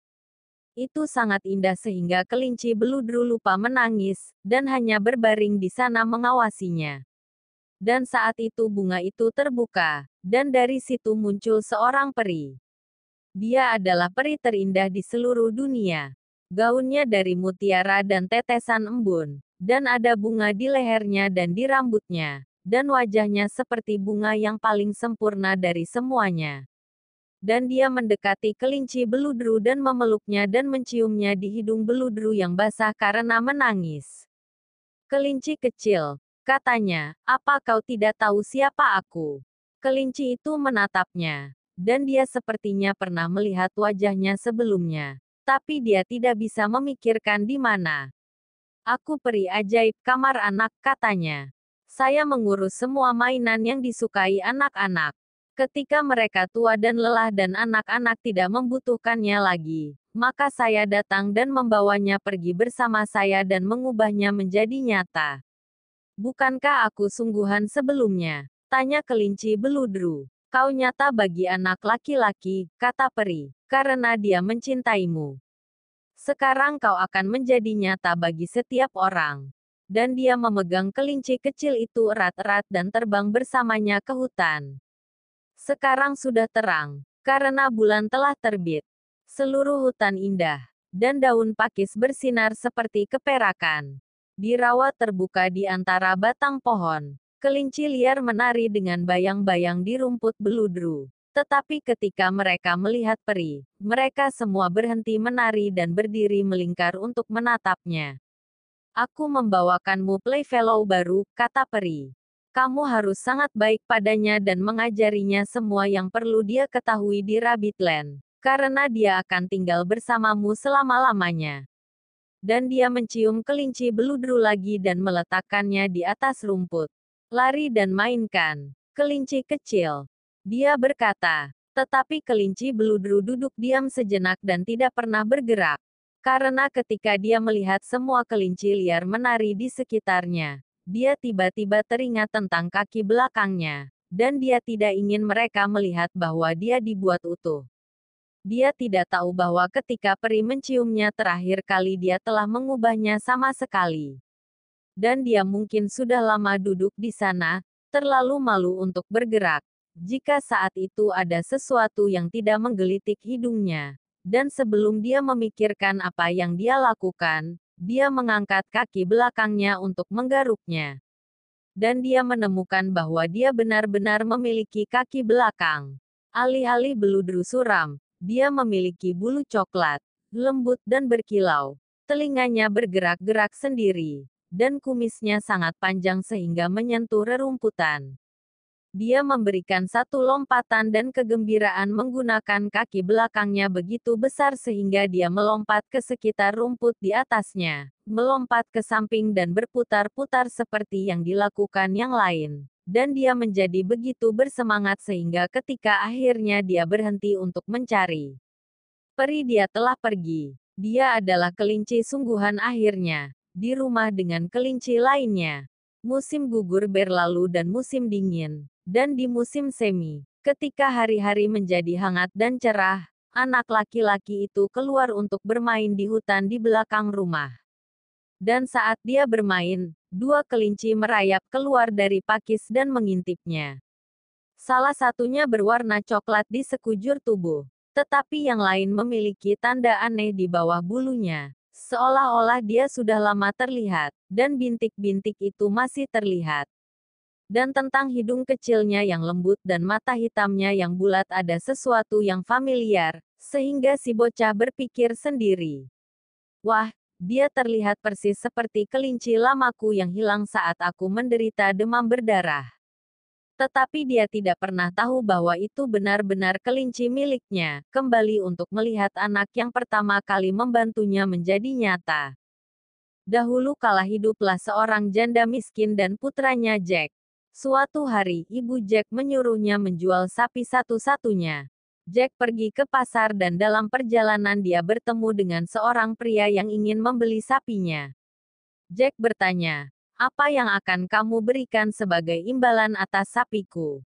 Itu sangat indah sehingga kelinci beludru lupa menangis, dan hanya berbaring di sana mengawasinya. Dan saat itu bunga itu terbuka, dan dari situ muncul seorang peri. Dia adalah peri terindah di seluruh dunia. Gaunnya dari mutiara dan tetesan embun, dan ada bunga di lehernya dan di rambutnya, dan wajahnya seperti bunga yang paling sempurna dari semuanya. Dan dia mendekati kelinci beludru dan memeluknya dan menciumnya di hidung beludru yang basah karena menangis. Kelinci kecil, katanya, apa kau tidak tahu siapa aku? Kelinci itu menatapnya, dan dia sepertinya pernah melihat wajahnya sebelumnya. Tapi dia tidak bisa memikirkan di mana. Aku peri ajaib kamar anak, katanya. Saya mengurus semua mainan yang disukai anak-anak. Ketika mereka tua dan lelah dan anak-anak tidak membutuhkannya lagi, maka saya datang dan membawanya pergi bersama saya dan mengubahnya menjadi nyata. Bukankah aku sungguhan sebelumnya? Tanya kelinci beludru. Kau nyata bagi anak laki-laki, kata peri, karena dia mencintaimu. Sekarang kau akan menjadi nyata bagi setiap orang. Dan dia memegang kelinci kecil itu erat-erat dan terbang bersamanya ke hutan. Sekarang sudah terang, karena bulan telah terbit. Seluruh hutan indah, dan daun pakis bersinar seperti keperakan. Di rawa terbuka di antara batang pohon, kelinci liar menari dengan bayang-bayang di rumput beludru. Tetapi ketika mereka melihat peri, mereka semua berhenti menari dan berdiri melingkar untuk menatapnya. Aku membawakanmu playfellow baru, kata peri. Kamu harus sangat baik padanya dan mengajarinya semua yang perlu dia ketahui di Rabbitland. Karena dia akan tinggal bersamamu selama-lamanya. Dan dia mencium kelinci beludru lagi dan meletakkannya di atas rumput. Lari dan mainkan. Kelinci kecil. Dia berkata. Tetapi kelinci beludru duduk diam sejenak dan tidak pernah bergerak. Karena ketika dia melihat semua kelinci liar menari di sekitarnya, dia tiba-tiba teringat tentang kaki belakangnya, dan dia tidak ingin mereka melihat bahwa dia dibuat utuh. Dia tidak tahu bahwa ketika peri menciumnya terakhir kali dia telah mengubahnya sama sekali. Dan dia mungkin sudah lama duduk di sana, terlalu malu untuk bergerak. Jika saat itu ada sesuatu yang tidak menggelitik hidungnya, dan sebelum dia memikirkan apa yang dia lakukan, dia mengangkat kaki belakangnya untuk menggaruknya. Dan dia menemukan bahwa dia benar-benar memiliki kaki belakang. Alih-alih beludru suram, dia memiliki bulu coklat, lembut dan berkilau. Telinganya bergerak-gerak sendiri, dan kumisnya sangat panjang sehingga menyentuh rerumputan. Dia memberikan satu lompatan dan kegembiraan menggunakan kaki belakangnya begitu besar sehingga dia melompat ke sekitar rumput di atasnya, melompat ke samping dan berputar-putar seperti yang dilakukan yang lain. Dan dia menjadi begitu bersemangat sehingga ketika akhirnya dia berhenti untuk mencari. Peri dia telah pergi. Dia adalah kelinci sungguhan akhirnya, di rumah dengan kelinci lainnya. Musim gugur berlalu dan musim dingin, dan di musim semi, ketika hari-hari menjadi hangat dan cerah, anak laki-laki itu keluar untuk bermain di hutan di belakang rumah. Dan saat dia bermain, dua kelinci merayap keluar dari pakis dan mengintipnya. Salah satunya berwarna coklat di sekujur tubuh, tetapi yang lain memiliki tanda aneh di bawah bulunya, seolah-olah dia sudah lama terlihat, dan bintik-bintik itu masih terlihat dan tentang hidung kecilnya yang lembut dan mata hitamnya yang bulat ada sesuatu yang familiar, sehingga si bocah berpikir sendiri. Wah, dia terlihat persis seperti kelinci lamaku yang hilang saat aku menderita demam berdarah. Tetapi dia tidak pernah tahu bahwa itu benar-benar kelinci miliknya, kembali untuk melihat anak yang pertama kali membantunya menjadi nyata. Dahulu kala hiduplah seorang janda miskin dan putranya Jack. Suatu hari, Ibu Jack menyuruhnya menjual sapi satu-satunya. Jack pergi ke pasar dan dalam perjalanan dia bertemu dengan seorang pria yang ingin membeli sapinya. Jack bertanya, apa yang akan kamu berikan sebagai imbalan atas sapiku?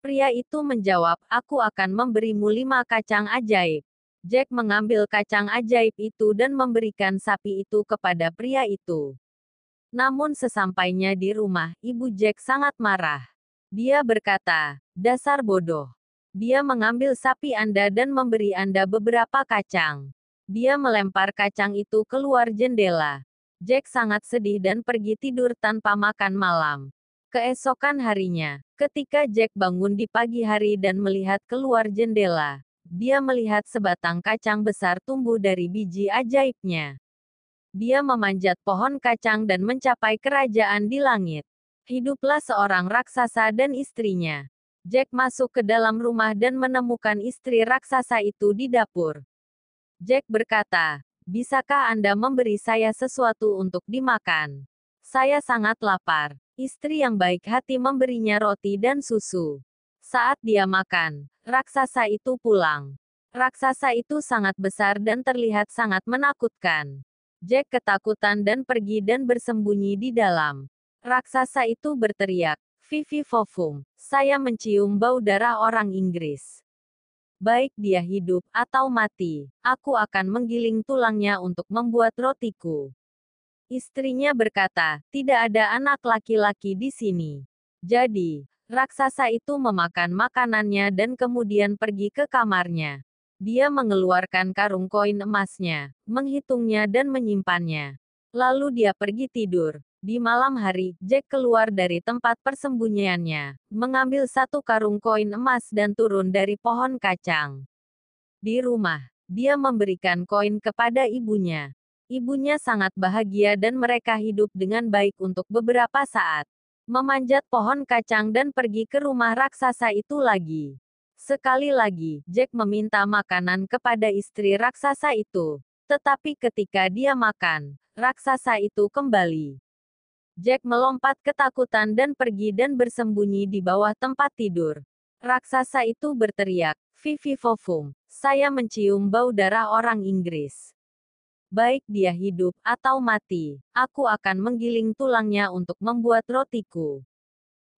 Pria itu menjawab, aku akan memberimu lima kacang ajaib. Jack mengambil kacang ajaib itu dan memberikan sapi itu kepada pria itu. Namun sesampainya di rumah, Ibu Jack sangat marah. Dia berkata, dasar bodoh. Dia mengambil sapi Anda dan memberi Anda beberapa kacang. Dia melempar kacang itu keluar jendela. Jack sangat sedih dan pergi tidur tanpa makan malam. Keesokan harinya, ketika Jack bangun di pagi hari dan melihat keluar jendela, dia melihat sebatang kacang besar tumbuh dari biji ajaibnya. Dia memanjat pohon kacang dan mencapai kerajaan di langit. Hiduplah seorang raksasa dan istrinya. Jack masuk ke dalam rumah dan menemukan istri raksasa itu di dapur. Jack berkata, Bisakah Anda memberi saya sesuatu untuk dimakan? Saya sangat lapar. Istri yang baik hati memberinya roti dan susu. Saat dia makan, raksasa itu pulang. Raksasa itu sangat besar dan terlihat sangat menakutkan. Jack ketakutan dan pergi dan bersembunyi di dalam. Raksasa itu berteriak, Vivi Fofum, saya mencium bau darah orang Inggris. Baik dia hidup atau mati, aku akan menggiling tulangnya untuk membuat rotiku. Istrinya berkata, tidak ada anak laki-laki di sini. Jadi, raksasa itu memakan makanannya dan kemudian pergi ke kamarnya. Dia mengeluarkan karung koin emasnya, menghitungnya dan menyimpannya. Lalu dia pergi tidur. Di malam hari, Jack keluar dari tempat persembunyiannya, mengambil satu karung koin emas dan turun dari pohon kacang. Di rumah, dia memberikan koin kepada ibunya. Ibunya sangat bahagia dan mereka hidup dengan baik untuk beberapa saat. Memanjat pohon kacang dan pergi ke rumah raksasa itu lagi. Sekali lagi, Jack meminta makanan kepada istri raksasa itu. Tetapi ketika dia makan, raksasa itu kembali. Jack melompat ketakutan dan pergi dan bersembunyi di bawah tempat tidur. Raksasa itu berteriak, Vivi Fofum, saya mencium bau darah orang Inggris. Baik dia hidup atau mati, aku akan menggiling tulangnya untuk membuat rotiku.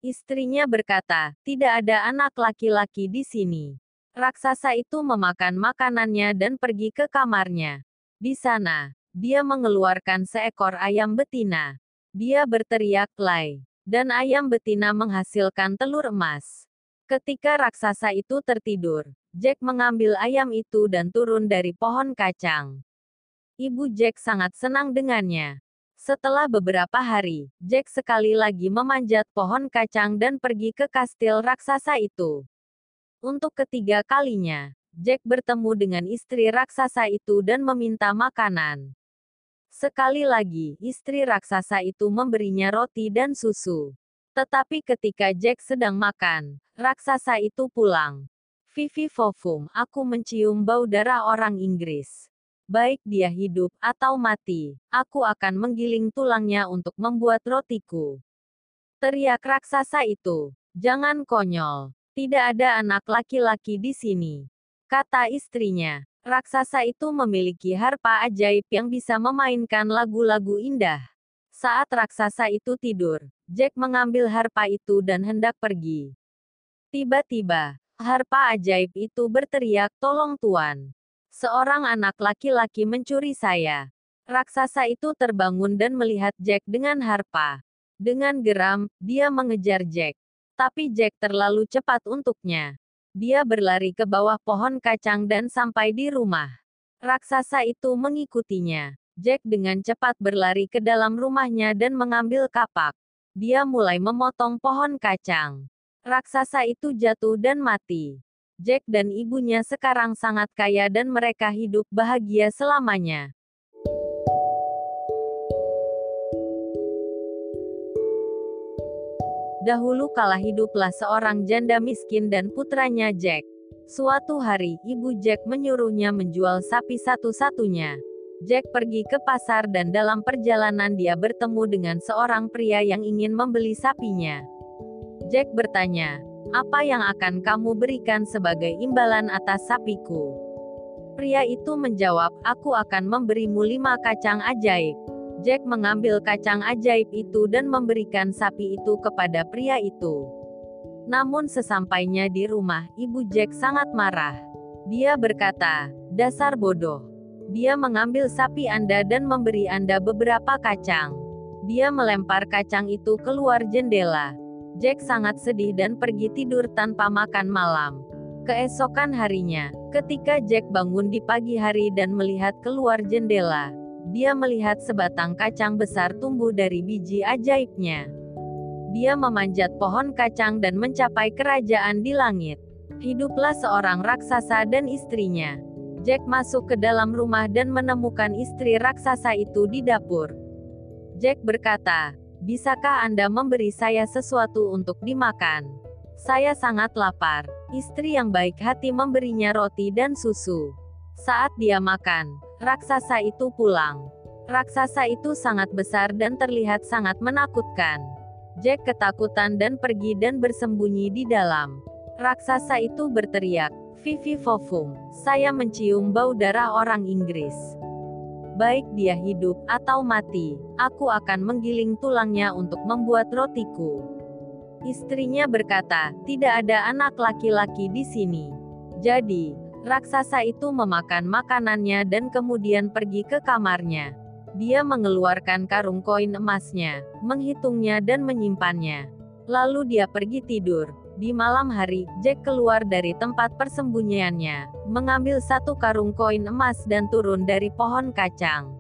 Istrinya berkata, tidak ada anak laki-laki di sini. Raksasa itu memakan makanannya dan pergi ke kamarnya. Di sana, dia mengeluarkan seekor ayam betina. Dia berteriak lay, dan ayam betina menghasilkan telur emas. Ketika raksasa itu tertidur, Jack mengambil ayam itu dan turun dari pohon kacang. Ibu Jack sangat senang dengannya. Setelah beberapa hari, Jack sekali lagi memanjat pohon kacang dan pergi ke kastil raksasa itu. Untuk ketiga kalinya, Jack bertemu dengan istri raksasa itu dan meminta makanan. Sekali lagi, istri raksasa itu memberinya roti dan susu. Tetapi ketika Jack sedang makan, raksasa itu pulang. Vivi Fofum, aku mencium bau darah orang Inggris baik dia hidup atau mati, aku akan menggiling tulangnya untuk membuat rotiku. Teriak raksasa itu, jangan konyol, tidak ada anak laki-laki di sini. Kata istrinya, raksasa itu memiliki harpa ajaib yang bisa memainkan lagu-lagu indah. Saat raksasa itu tidur, Jack mengambil harpa itu dan hendak pergi. Tiba-tiba, harpa ajaib itu berteriak, "Tolong Tuan! Seorang anak laki-laki mencuri saya. Raksasa itu terbangun dan melihat Jack dengan harpa. Dengan geram, dia mengejar Jack. Tapi Jack terlalu cepat untuknya. Dia berlari ke bawah pohon kacang dan sampai di rumah. Raksasa itu mengikutinya. Jack dengan cepat berlari ke dalam rumahnya dan mengambil kapak. Dia mulai memotong pohon kacang. Raksasa itu jatuh dan mati. Jack dan ibunya sekarang sangat kaya dan mereka hidup bahagia selamanya. Dahulu kala hiduplah seorang janda miskin dan putranya Jack. Suatu hari, ibu Jack menyuruhnya menjual sapi satu-satunya. Jack pergi ke pasar dan dalam perjalanan dia bertemu dengan seorang pria yang ingin membeli sapinya. Jack bertanya, apa yang akan kamu berikan sebagai imbalan atas sapiku? Pria itu menjawab, aku akan memberimu lima kacang ajaib. Jack mengambil kacang ajaib itu dan memberikan sapi itu kepada pria itu. Namun sesampainya di rumah, ibu Jack sangat marah. Dia berkata, dasar bodoh. Dia mengambil sapi Anda dan memberi Anda beberapa kacang. Dia melempar kacang itu keluar jendela. Jack sangat sedih dan pergi tidur tanpa makan malam. Keesokan harinya, ketika Jack bangun di pagi hari dan melihat keluar jendela, dia melihat sebatang kacang besar tumbuh dari biji ajaibnya. Dia memanjat pohon kacang dan mencapai kerajaan di langit. Hiduplah seorang raksasa dan istrinya. Jack masuk ke dalam rumah dan menemukan istri raksasa itu di dapur. Jack berkata, Bisakah Anda memberi saya sesuatu untuk dimakan? Saya sangat lapar. Istri yang baik hati memberinya roti dan susu. Saat dia makan, raksasa itu pulang. Raksasa itu sangat besar dan terlihat sangat menakutkan. Jack ketakutan dan pergi dan bersembunyi di dalam. Raksasa itu berteriak, Vivi Fofum, saya mencium bau darah orang Inggris baik dia hidup atau mati, aku akan menggiling tulangnya untuk membuat rotiku. Istrinya berkata, tidak ada anak laki-laki di sini. Jadi, raksasa itu memakan makanannya dan kemudian pergi ke kamarnya. Dia mengeluarkan karung koin emasnya, menghitungnya dan menyimpannya. Lalu dia pergi tidur. Di malam hari, Jack keluar dari tempat persembunyiannya, mengambil satu karung koin emas dan turun dari pohon kacang.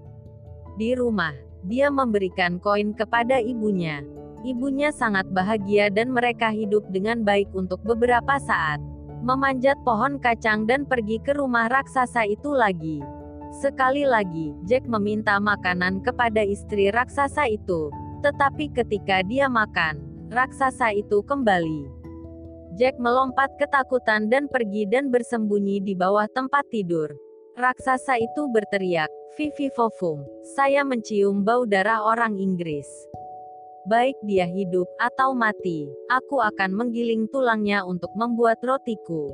Di rumah, dia memberikan koin kepada ibunya. Ibunya sangat bahagia dan mereka hidup dengan baik untuk beberapa saat. Memanjat pohon kacang dan pergi ke rumah raksasa itu lagi. Sekali lagi, Jack meminta makanan kepada istri raksasa itu. Tetapi ketika dia makan, raksasa itu kembali. Jack melompat ketakutan dan pergi dan bersembunyi di bawah tempat tidur. Raksasa itu berteriak, Vivi Fofum, saya mencium bau darah orang Inggris. Baik dia hidup atau mati, aku akan menggiling tulangnya untuk membuat rotiku.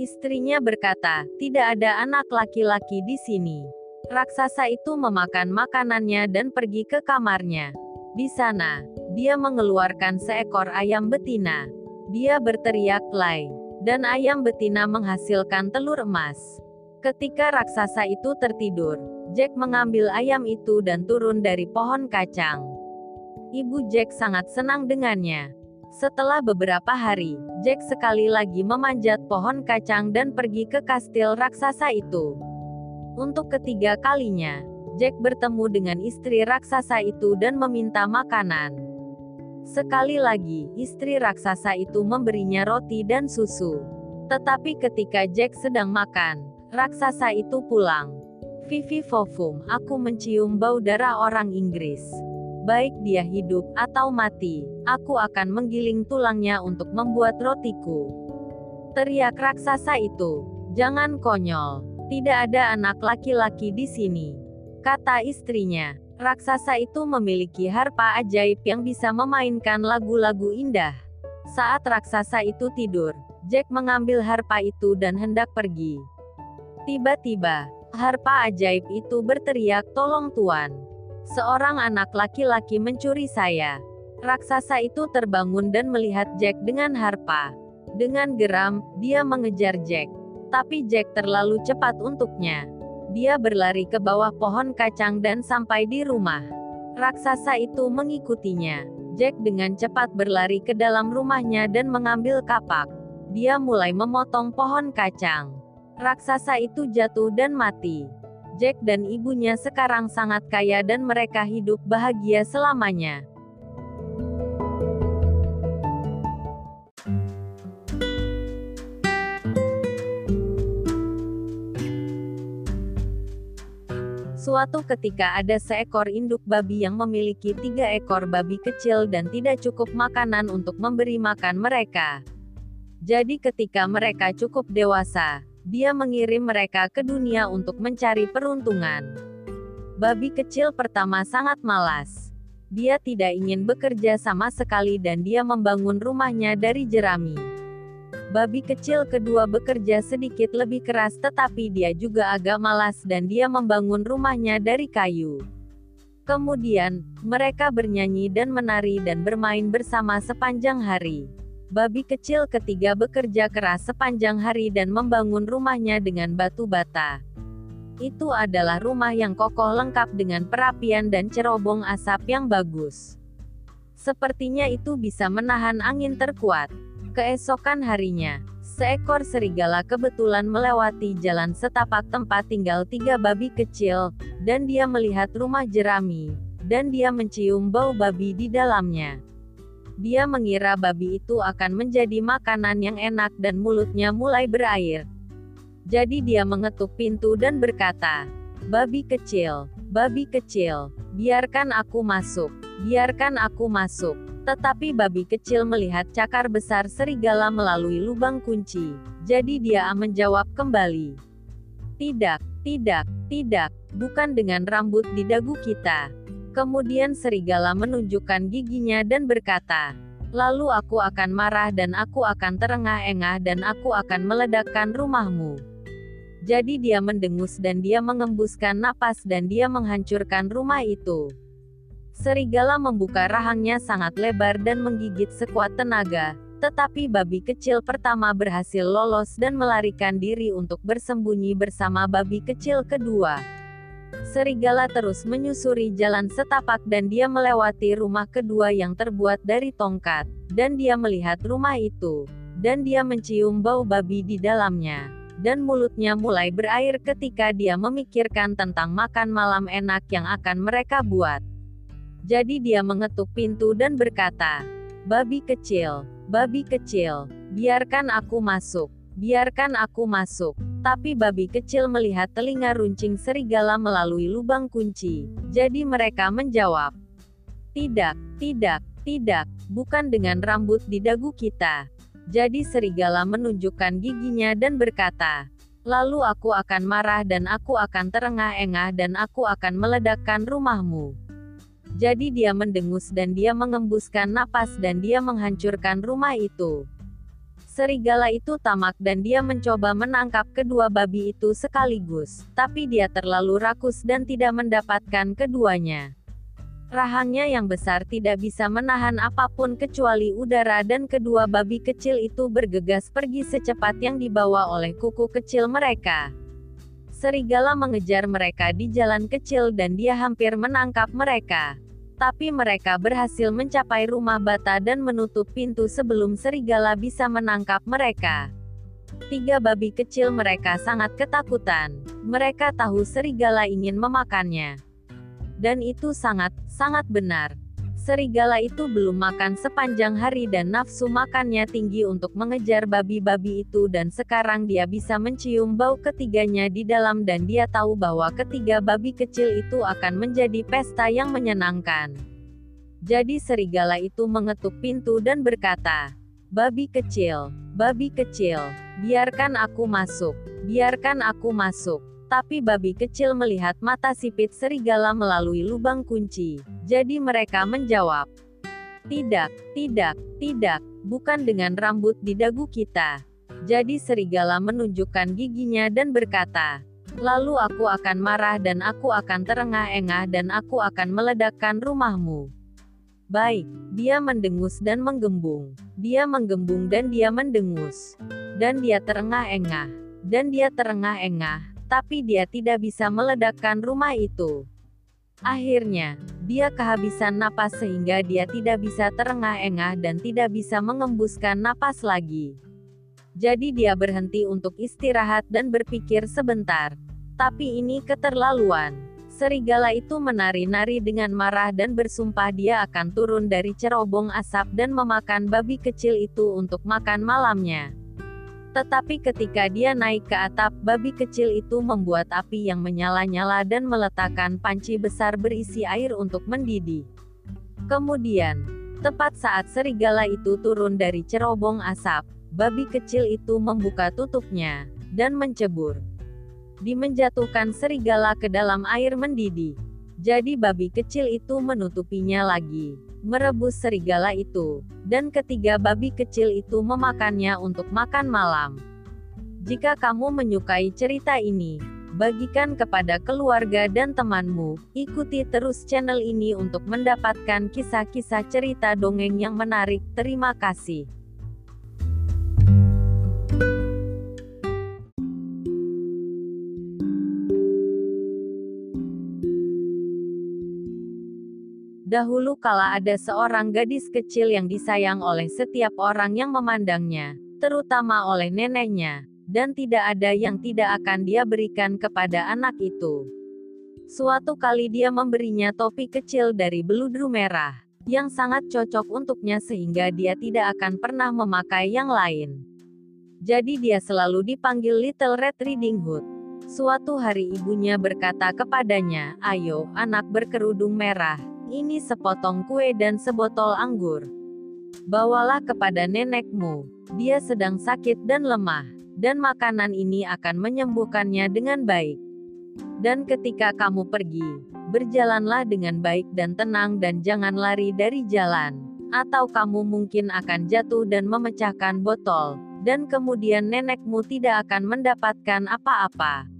Istrinya berkata, tidak ada anak laki-laki di sini. Raksasa itu memakan makanannya dan pergi ke kamarnya. Di sana, dia mengeluarkan seekor ayam betina. Dia berteriak lay, dan ayam betina menghasilkan telur emas. Ketika raksasa itu tertidur, Jack mengambil ayam itu dan turun dari pohon kacang. Ibu Jack sangat senang dengannya. Setelah beberapa hari, Jack sekali lagi memanjat pohon kacang dan pergi ke kastil raksasa itu. Untuk ketiga kalinya, Jack bertemu dengan istri raksasa itu dan meminta makanan. Sekali lagi, istri raksasa itu memberinya roti dan susu. Tetapi ketika Jack sedang makan, Raksasa itu pulang. Vivi Fofum, aku mencium bau darah orang Inggris. Baik dia hidup atau mati, aku akan menggiling tulangnya untuk membuat rotiku. Teriak raksasa itu, jangan konyol, tidak ada anak laki-laki di sini. Kata istrinya, raksasa itu memiliki harpa ajaib yang bisa memainkan lagu-lagu indah. Saat raksasa itu tidur, Jack mengambil harpa itu dan hendak pergi. Tiba-tiba, harpa ajaib itu berteriak tolong tuan. Seorang anak laki-laki mencuri saya. Raksasa itu terbangun dan melihat Jack dengan harpa. Dengan geram, dia mengejar Jack. Tapi Jack terlalu cepat untuknya. Dia berlari ke bawah pohon kacang dan sampai di rumah. Raksasa itu mengikutinya. Jack dengan cepat berlari ke dalam rumahnya dan mengambil kapak. Dia mulai memotong pohon kacang. Raksasa itu jatuh dan mati. Jack dan ibunya sekarang sangat kaya dan mereka hidup bahagia selamanya. Suatu ketika ada seekor induk babi yang memiliki tiga ekor babi kecil dan tidak cukup makanan untuk memberi makan mereka. Jadi ketika mereka cukup dewasa, dia mengirim mereka ke dunia untuk mencari peruntungan. Babi kecil pertama sangat malas. Dia tidak ingin bekerja sama sekali dan dia membangun rumahnya dari jerami. Babi kecil kedua bekerja sedikit lebih keras tetapi dia juga agak malas dan dia membangun rumahnya dari kayu. Kemudian, mereka bernyanyi dan menari dan bermain bersama sepanjang hari. Babi kecil ketiga bekerja keras sepanjang hari dan membangun rumahnya dengan batu bata. Itu adalah rumah yang kokoh lengkap dengan perapian dan cerobong asap yang bagus. Sepertinya itu bisa menahan angin terkuat. Keesokan harinya, seekor serigala kebetulan melewati jalan setapak tempat tinggal tiga babi kecil, dan dia melihat rumah jerami, dan dia mencium bau babi di dalamnya. Dia mengira babi itu akan menjadi makanan yang enak dan mulutnya mulai berair. Jadi dia mengetuk pintu dan berkata, Babi kecil, babi kecil, biarkan aku masuk, biarkan aku masuk. Tetapi babi kecil melihat cakar besar serigala melalui lubang kunci. Jadi dia menjawab kembali. Tidak, tidak, tidak, bukan dengan rambut di dagu kita. Kemudian serigala menunjukkan giginya dan berkata, Lalu aku akan marah dan aku akan terengah-engah dan aku akan meledakkan rumahmu. Jadi dia mendengus dan dia mengembuskan napas dan dia menghancurkan rumah itu. Serigala membuka rahangnya sangat lebar dan menggigit sekuat tenaga, tetapi babi kecil pertama berhasil lolos dan melarikan diri untuk bersembunyi bersama babi kecil kedua. Serigala terus menyusuri jalan setapak dan dia melewati rumah kedua yang terbuat dari tongkat, dan dia melihat rumah itu, dan dia mencium bau babi di dalamnya, dan mulutnya mulai berair ketika dia memikirkan tentang makan malam enak yang akan mereka buat. Jadi dia mengetuk pintu dan berkata, Babi kecil, babi kecil, biarkan aku masuk. Biarkan aku masuk. Tapi babi kecil melihat telinga runcing serigala melalui lubang kunci. Jadi mereka menjawab, Tidak, tidak, tidak, bukan dengan rambut di dagu kita. Jadi serigala menunjukkan giginya dan berkata, Lalu aku akan marah dan aku akan terengah-engah dan aku akan meledakkan rumahmu. Jadi dia mendengus dan dia mengembuskan napas dan dia menghancurkan rumah itu. Serigala itu tamak dan dia mencoba menangkap kedua babi itu sekaligus, tapi dia terlalu rakus dan tidak mendapatkan keduanya. Rahangnya yang besar tidak bisa menahan apa pun kecuali udara dan kedua babi kecil itu bergegas pergi secepat yang dibawa oleh kuku kecil mereka. Serigala mengejar mereka di jalan kecil dan dia hampir menangkap mereka. Tapi mereka berhasil mencapai rumah bata dan menutup pintu sebelum serigala bisa menangkap mereka. Tiga babi kecil mereka sangat ketakutan. Mereka tahu serigala ingin memakannya. Dan itu sangat, sangat benar. Serigala itu belum makan sepanjang hari dan nafsu makannya tinggi untuk mengejar babi-babi itu dan sekarang dia bisa mencium bau ketiganya di dalam dan dia tahu bahwa ketiga babi kecil itu akan menjadi pesta yang menyenangkan. Jadi serigala itu mengetuk pintu dan berkata, Babi kecil, babi kecil, biarkan aku masuk, biarkan aku masuk. Tapi babi kecil melihat mata sipit serigala melalui lubang kunci. Jadi mereka menjawab, Tidak, tidak, tidak, bukan dengan rambut di dagu kita. Jadi serigala menunjukkan giginya dan berkata, Lalu aku akan marah dan aku akan terengah-engah dan aku akan meledakkan rumahmu. Baik, dia mendengus dan menggembung. Dia menggembung dan dia mendengus. Dan dia terengah-engah. Dan dia terengah-engah tapi dia tidak bisa meledakkan rumah itu. Akhirnya, dia kehabisan napas sehingga dia tidak bisa terengah-engah dan tidak bisa mengembuskan napas lagi. Jadi dia berhenti untuk istirahat dan berpikir sebentar. Tapi ini keterlaluan. Serigala itu menari-nari dengan marah dan bersumpah dia akan turun dari cerobong asap dan memakan babi kecil itu untuk makan malamnya. Tetapi ketika dia naik ke atap, babi kecil itu membuat api yang menyala-nyala dan meletakkan panci besar berisi air untuk mendidih. Kemudian, tepat saat serigala itu turun dari cerobong asap, babi kecil itu membuka tutupnya dan mencebur. Dimenjatuhkan serigala ke dalam air mendidih. Jadi babi kecil itu menutupinya lagi merebus serigala itu, dan ketiga babi kecil itu memakannya untuk makan malam. Jika kamu menyukai cerita ini, bagikan kepada keluarga dan temanmu. Ikuti terus channel ini untuk mendapatkan kisah-kisah cerita dongeng yang menarik. Terima kasih. Dahulu kala ada seorang gadis kecil yang disayang oleh setiap orang yang memandangnya, terutama oleh neneknya, dan tidak ada yang tidak akan dia berikan kepada anak itu. Suatu kali dia memberinya topi kecil dari beludru merah, yang sangat cocok untuknya sehingga dia tidak akan pernah memakai yang lain. Jadi dia selalu dipanggil Little Red Riding Hood. Suatu hari ibunya berkata kepadanya, ayo, anak berkerudung merah, ini sepotong kue dan sebotol anggur. Bawalah kepada nenekmu. Dia sedang sakit dan lemah, dan makanan ini akan menyembuhkannya dengan baik. Dan ketika kamu pergi, berjalanlah dengan baik dan tenang dan jangan lari dari jalan. Atau kamu mungkin akan jatuh dan memecahkan botol, dan kemudian nenekmu tidak akan mendapatkan apa-apa.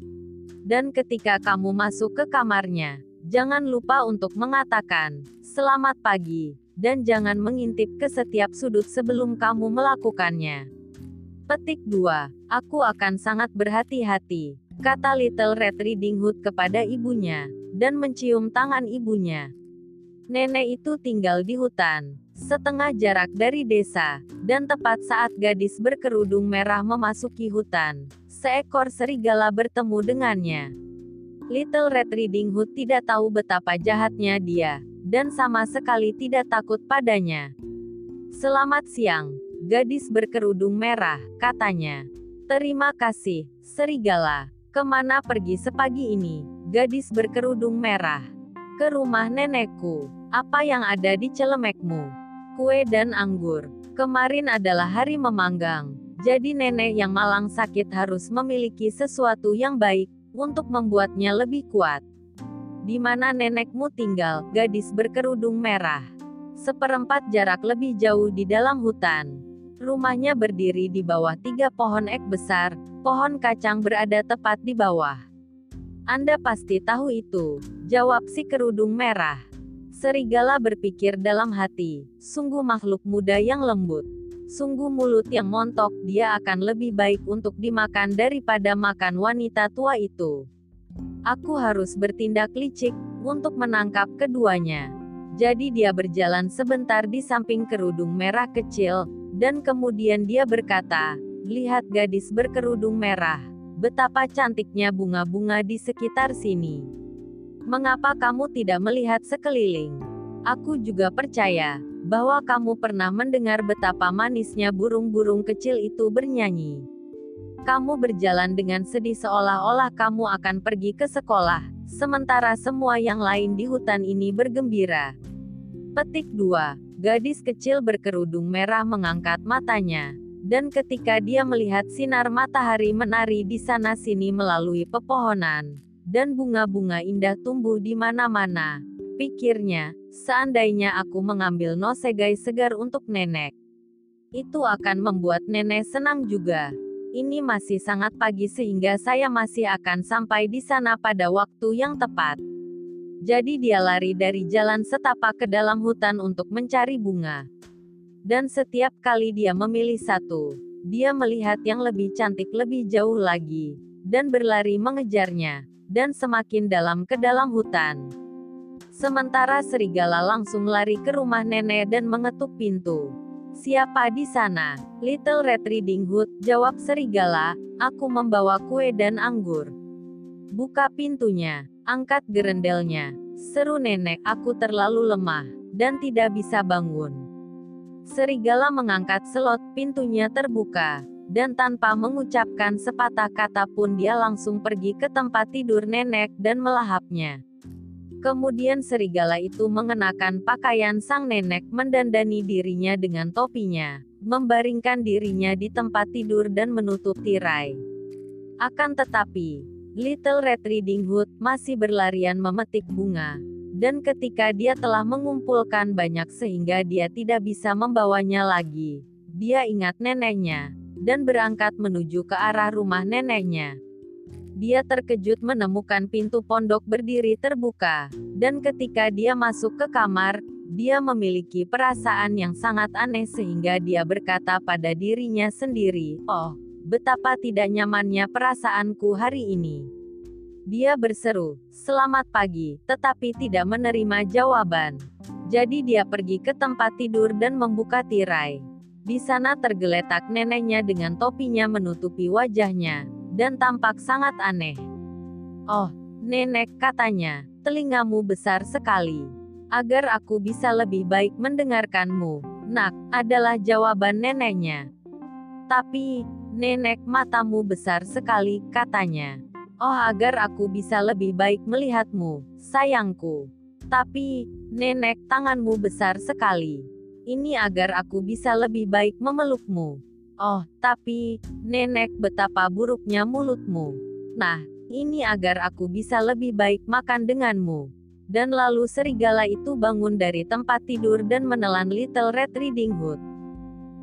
Dan ketika kamu masuk ke kamarnya, Jangan lupa untuk mengatakan, selamat pagi, dan jangan mengintip ke setiap sudut sebelum kamu melakukannya. Petik 2. Aku akan sangat berhati-hati, kata Little Red Riding Hood kepada ibunya, dan mencium tangan ibunya. Nenek itu tinggal di hutan, setengah jarak dari desa, dan tepat saat gadis berkerudung merah memasuki hutan, seekor serigala bertemu dengannya. Little Red Riding Hood tidak tahu betapa jahatnya dia, dan sama sekali tidak takut padanya. Selamat siang, gadis berkerudung merah, katanya. Terima kasih, serigala. Ke mana pergi sepagi ini? Gadis berkerudung merah. Ke rumah nenekku. Apa yang ada di celemekmu? Kue dan anggur. Kemarin adalah hari memanggang. Jadi nenek yang malang sakit harus memiliki sesuatu yang baik, untuk membuatnya lebih kuat. Di mana nenekmu tinggal, gadis berkerudung merah. Seperempat jarak lebih jauh di dalam hutan. Rumahnya berdiri di bawah tiga pohon ek besar, pohon kacang berada tepat di bawah. Anda pasti tahu itu, jawab si kerudung merah. Serigala berpikir dalam hati, sungguh makhluk muda yang lembut. Sungguh mulut yang montok, dia akan lebih baik untuk dimakan daripada makan wanita tua itu. Aku harus bertindak licik, untuk menangkap keduanya. Jadi dia berjalan sebentar di samping kerudung merah kecil, dan kemudian dia berkata, Lihat gadis berkerudung merah, betapa cantiknya bunga-bunga di sekitar sini. Mengapa kamu tidak melihat sekeliling? Aku juga percaya bahwa kamu pernah mendengar betapa manisnya burung-burung kecil itu bernyanyi. Kamu berjalan dengan sedih seolah-olah kamu akan pergi ke sekolah, sementara semua yang lain di hutan ini bergembira. Petik 2. Gadis kecil berkerudung merah mengangkat matanya. Dan ketika dia melihat sinar matahari menari di sana-sini melalui pepohonan, dan bunga-bunga indah tumbuh di mana-mana. Pikirnya, seandainya aku mengambil nosegai segar untuk nenek. Itu akan membuat nenek senang juga. Ini masih sangat pagi sehingga saya masih akan sampai di sana pada waktu yang tepat. Jadi dia lari dari jalan setapak ke dalam hutan untuk mencari bunga. Dan setiap kali dia memilih satu, dia melihat yang lebih cantik lebih jauh lagi, dan berlari mengejarnya dan semakin dalam ke dalam hutan. Sementara serigala langsung lari ke rumah nenek dan mengetuk pintu. Siapa di sana? Little Red Riding Hood, jawab serigala, aku membawa kue dan anggur. Buka pintunya, angkat gerendelnya. Seru nenek, aku terlalu lemah, dan tidak bisa bangun. Serigala mengangkat selot, pintunya terbuka dan tanpa mengucapkan sepatah kata pun dia langsung pergi ke tempat tidur nenek dan melahapnya. Kemudian serigala itu mengenakan pakaian sang nenek mendandani dirinya dengan topinya, membaringkan dirinya di tempat tidur dan menutup tirai. Akan tetapi, Little Red Riding Hood masih berlarian memetik bunga, dan ketika dia telah mengumpulkan banyak sehingga dia tidak bisa membawanya lagi, dia ingat neneknya, dan berangkat menuju ke arah rumah neneknya. Dia terkejut menemukan pintu pondok berdiri terbuka, dan ketika dia masuk ke kamar, dia memiliki perasaan yang sangat aneh sehingga dia berkata pada dirinya sendiri, "Oh, betapa tidak nyamannya perasaanku hari ini." Dia berseru, "Selamat pagi," tetapi tidak menerima jawaban. Jadi dia pergi ke tempat tidur dan membuka tirai. Di sana tergeletak neneknya dengan topinya menutupi wajahnya, dan tampak sangat aneh. Oh, nenek katanya, telingamu besar sekali. Agar aku bisa lebih baik mendengarkanmu, nak, adalah jawaban neneknya. Tapi, nenek matamu besar sekali, katanya. Oh agar aku bisa lebih baik melihatmu, sayangku. Tapi, nenek tanganmu besar sekali. Ini agar aku bisa lebih baik memelukmu. Oh, tapi, nenek betapa buruknya mulutmu. Nah, ini agar aku bisa lebih baik makan denganmu. Dan lalu serigala itu bangun dari tempat tidur dan menelan Little Red Riding Hood.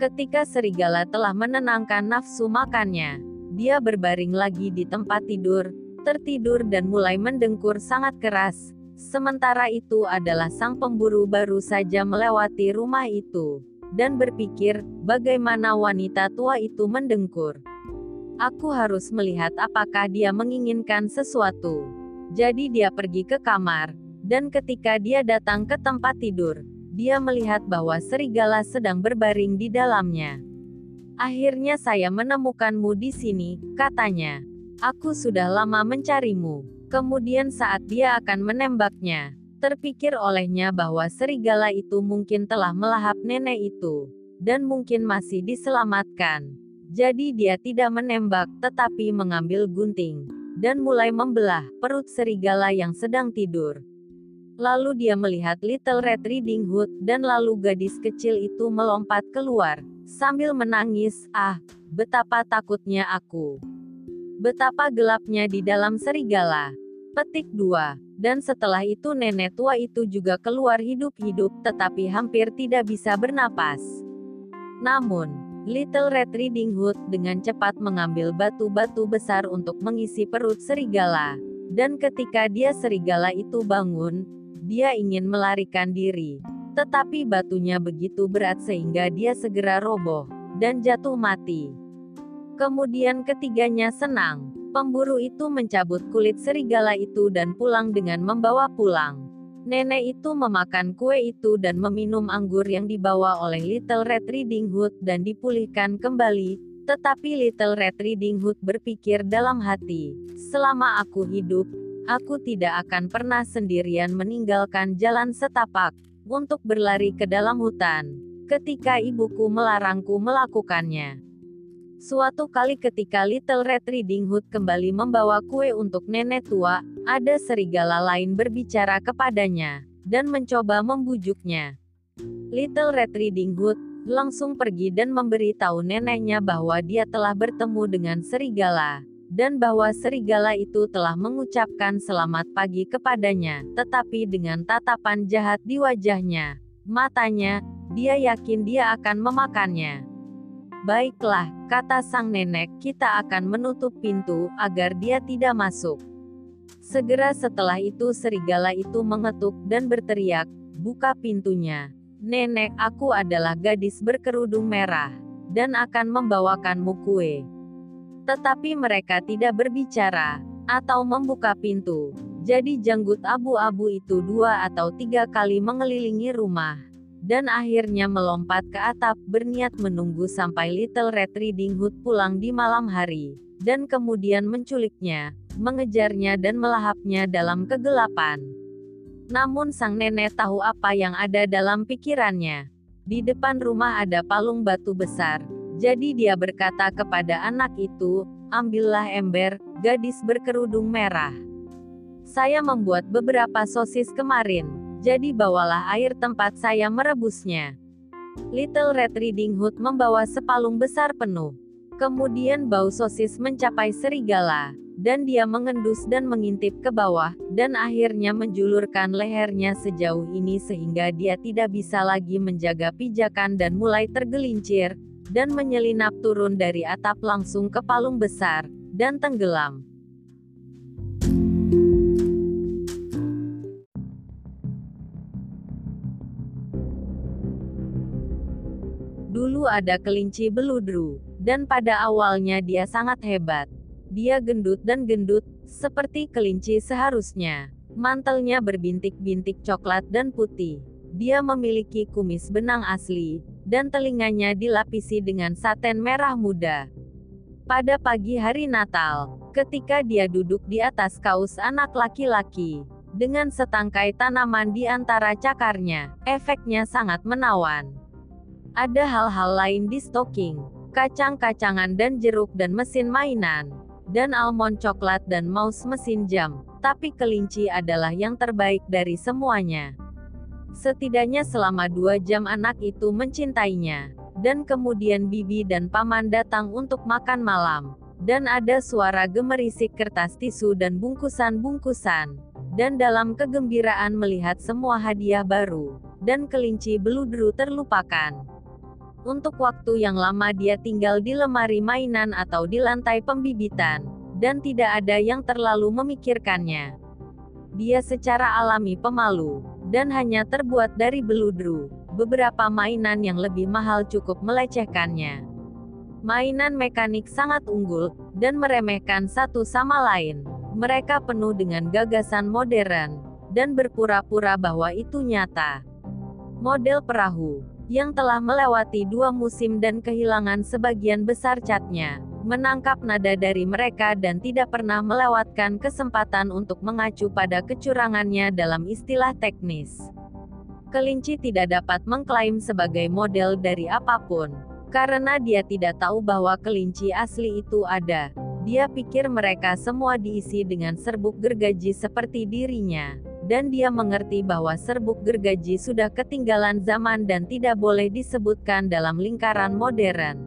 Ketika serigala telah menenangkan nafsu makannya, dia berbaring lagi di tempat tidur, tertidur dan mulai mendengkur sangat keras, Sementara itu adalah sang pemburu baru saja melewati rumah itu, dan berpikir, bagaimana wanita tua itu mendengkur. Aku harus melihat apakah dia menginginkan sesuatu. Jadi dia pergi ke kamar, dan ketika dia datang ke tempat tidur, dia melihat bahwa serigala sedang berbaring di dalamnya. Akhirnya saya menemukanmu di sini, katanya. Aku sudah lama mencarimu. Kemudian saat dia akan menembaknya, terpikir olehnya bahwa serigala itu mungkin telah melahap nenek itu, dan mungkin masih diselamatkan. Jadi dia tidak menembak, tetapi mengambil gunting, dan mulai membelah perut serigala yang sedang tidur. Lalu dia melihat Little Red Riding Hood, dan lalu gadis kecil itu melompat keluar, sambil menangis, ah, betapa takutnya aku. Betapa gelapnya di dalam serigala. Petik 2. Dan setelah itu nenek tua itu juga keluar hidup-hidup, tetapi hampir tidak bisa bernapas. Namun, Little Red Riding Hood dengan cepat mengambil batu-batu besar untuk mengisi perut serigala. Dan ketika dia serigala itu bangun, dia ingin melarikan diri. Tetapi batunya begitu berat sehingga dia segera roboh dan jatuh mati. Kemudian ketiganya senang. Pemburu itu mencabut kulit serigala itu dan pulang dengan membawa pulang. Nenek itu memakan kue itu dan meminum anggur yang dibawa oleh Little Red Riding Hood dan dipulihkan kembali, tetapi Little Red Riding Hood berpikir dalam hati, selama aku hidup, aku tidak akan pernah sendirian meninggalkan jalan setapak, untuk berlari ke dalam hutan, ketika ibuku melarangku melakukannya. Suatu kali ketika Little Red Riding Hood kembali membawa kue untuk nenek tua, ada serigala lain berbicara kepadanya, dan mencoba membujuknya. Little Red Riding Hood langsung pergi dan memberitahu neneknya bahwa dia telah bertemu dengan serigala, dan bahwa serigala itu telah mengucapkan selamat pagi kepadanya, tetapi dengan tatapan jahat di wajahnya. Matanya, dia yakin dia akan memakannya. Baiklah, kata sang nenek, kita akan menutup pintu, agar dia tidak masuk. Segera setelah itu serigala itu mengetuk dan berteriak, buka pintunya. Nenek, aku adalah gadis berkerudung merah, dan akan membawakanmu kue. Tetapi mereka tidak berbicara, atau membuka pintu. Jadi janggut abu-abu itu dua atau tiga kali mengelilingi rumah dan akhirnya melompat ke atap berniat menunggu sampai Little Red Riding Hood pulang di malam hari, dan kemudian menculiknya, mengejarnya dan melahapnya dalam kegelapan. Namun sang nenek tahu apa yang ada dalam pikirannya. Di depan rumah ada palung batu besar, jadi dia berkata kepada anak itu, ambillah ember, gadis berkerudung merah. Saya membuat beberapa sosis kemarin jadi bawalah air tempat saya merebusnya. Little Red Riding Hood membawa sepalung besar penuh. Kemudian bau sosis mencapai serigala, dan dia mengendus dan mengintip ke bawah, dan akhirnya menjulurkan lehernya sejauh ini sehingga dia tidak bisa lagi menjaga pijakan dan mulai tergelincir, dan menyelinap turun dari atap langsung ke palung besar, dan tenggelam. Ada kelinci beludru, dan pada awalnya dia sangat hebat. Dia gendut dan gendut, seperti kelinci seharusnya. Mantelnya berbintik-bintik coklat dan putih. Dia memiliki kumis benang asli, dan telinganya dilapisi dengan saten merah muda. Pada pagi hari Natal, ketika dia duduk di atas kaus anak laki-laki, dengan setangkai tanaman di antara cakarnya, efeknya sangat menawan. Ada hal-hal lain di stocking, kacang-kacangan dan jeruk dan mesin mainan, dan almond coklat dan mouse mesin jam, tapi kelinci adalah yang terbaik dari semuanya. Setidaknya selama dua jam anak itu mencintainya, dan kemudian bibi dan paman datang untuk makan malam, dan ada suara gemerisik kertas tisu dan bungkusan-bungkusan, dan dalam kegembiraan melihat semua hadiah baru, dan kelinci beludru terlupakan. Untuk waktu yang lama dia tinggal di lemari mainan atau di lantai pembibitan, dan tidak ada yang terlalu memikirkannya. Dia secara alami pemalu, dan hanya terbuat dari beludru. Beberapa mainan yang lebih mahal cukup melecehkannya. Mainan mekanik sangat unggul, dan meremehkan satu sama lain. Mereka penuh dengan gagasan modern, dan berpura-pura bahwa itu nyata. Model perahu yang telah melewati dua musim dan kehilangan sebagian besar catnya, menangkap nada dari mereka dan tidak pernah melewatkan kesempatan untuk mengacu pada kecurangannya dalam istilah teknis. Kelinci tidak dapat mengklaim sebagai model dari apa pun, Karena dia tidak tahu bahwa kelinci asli itu ada. Dia pikir mereka semua diisi dengan serbuk gergaji seperti dirinya. Dan dia mengerti bahwa serbuk gergaji sudah ketinggalan zaman dan tidak boleh disebutkan dalam lingkaran modern.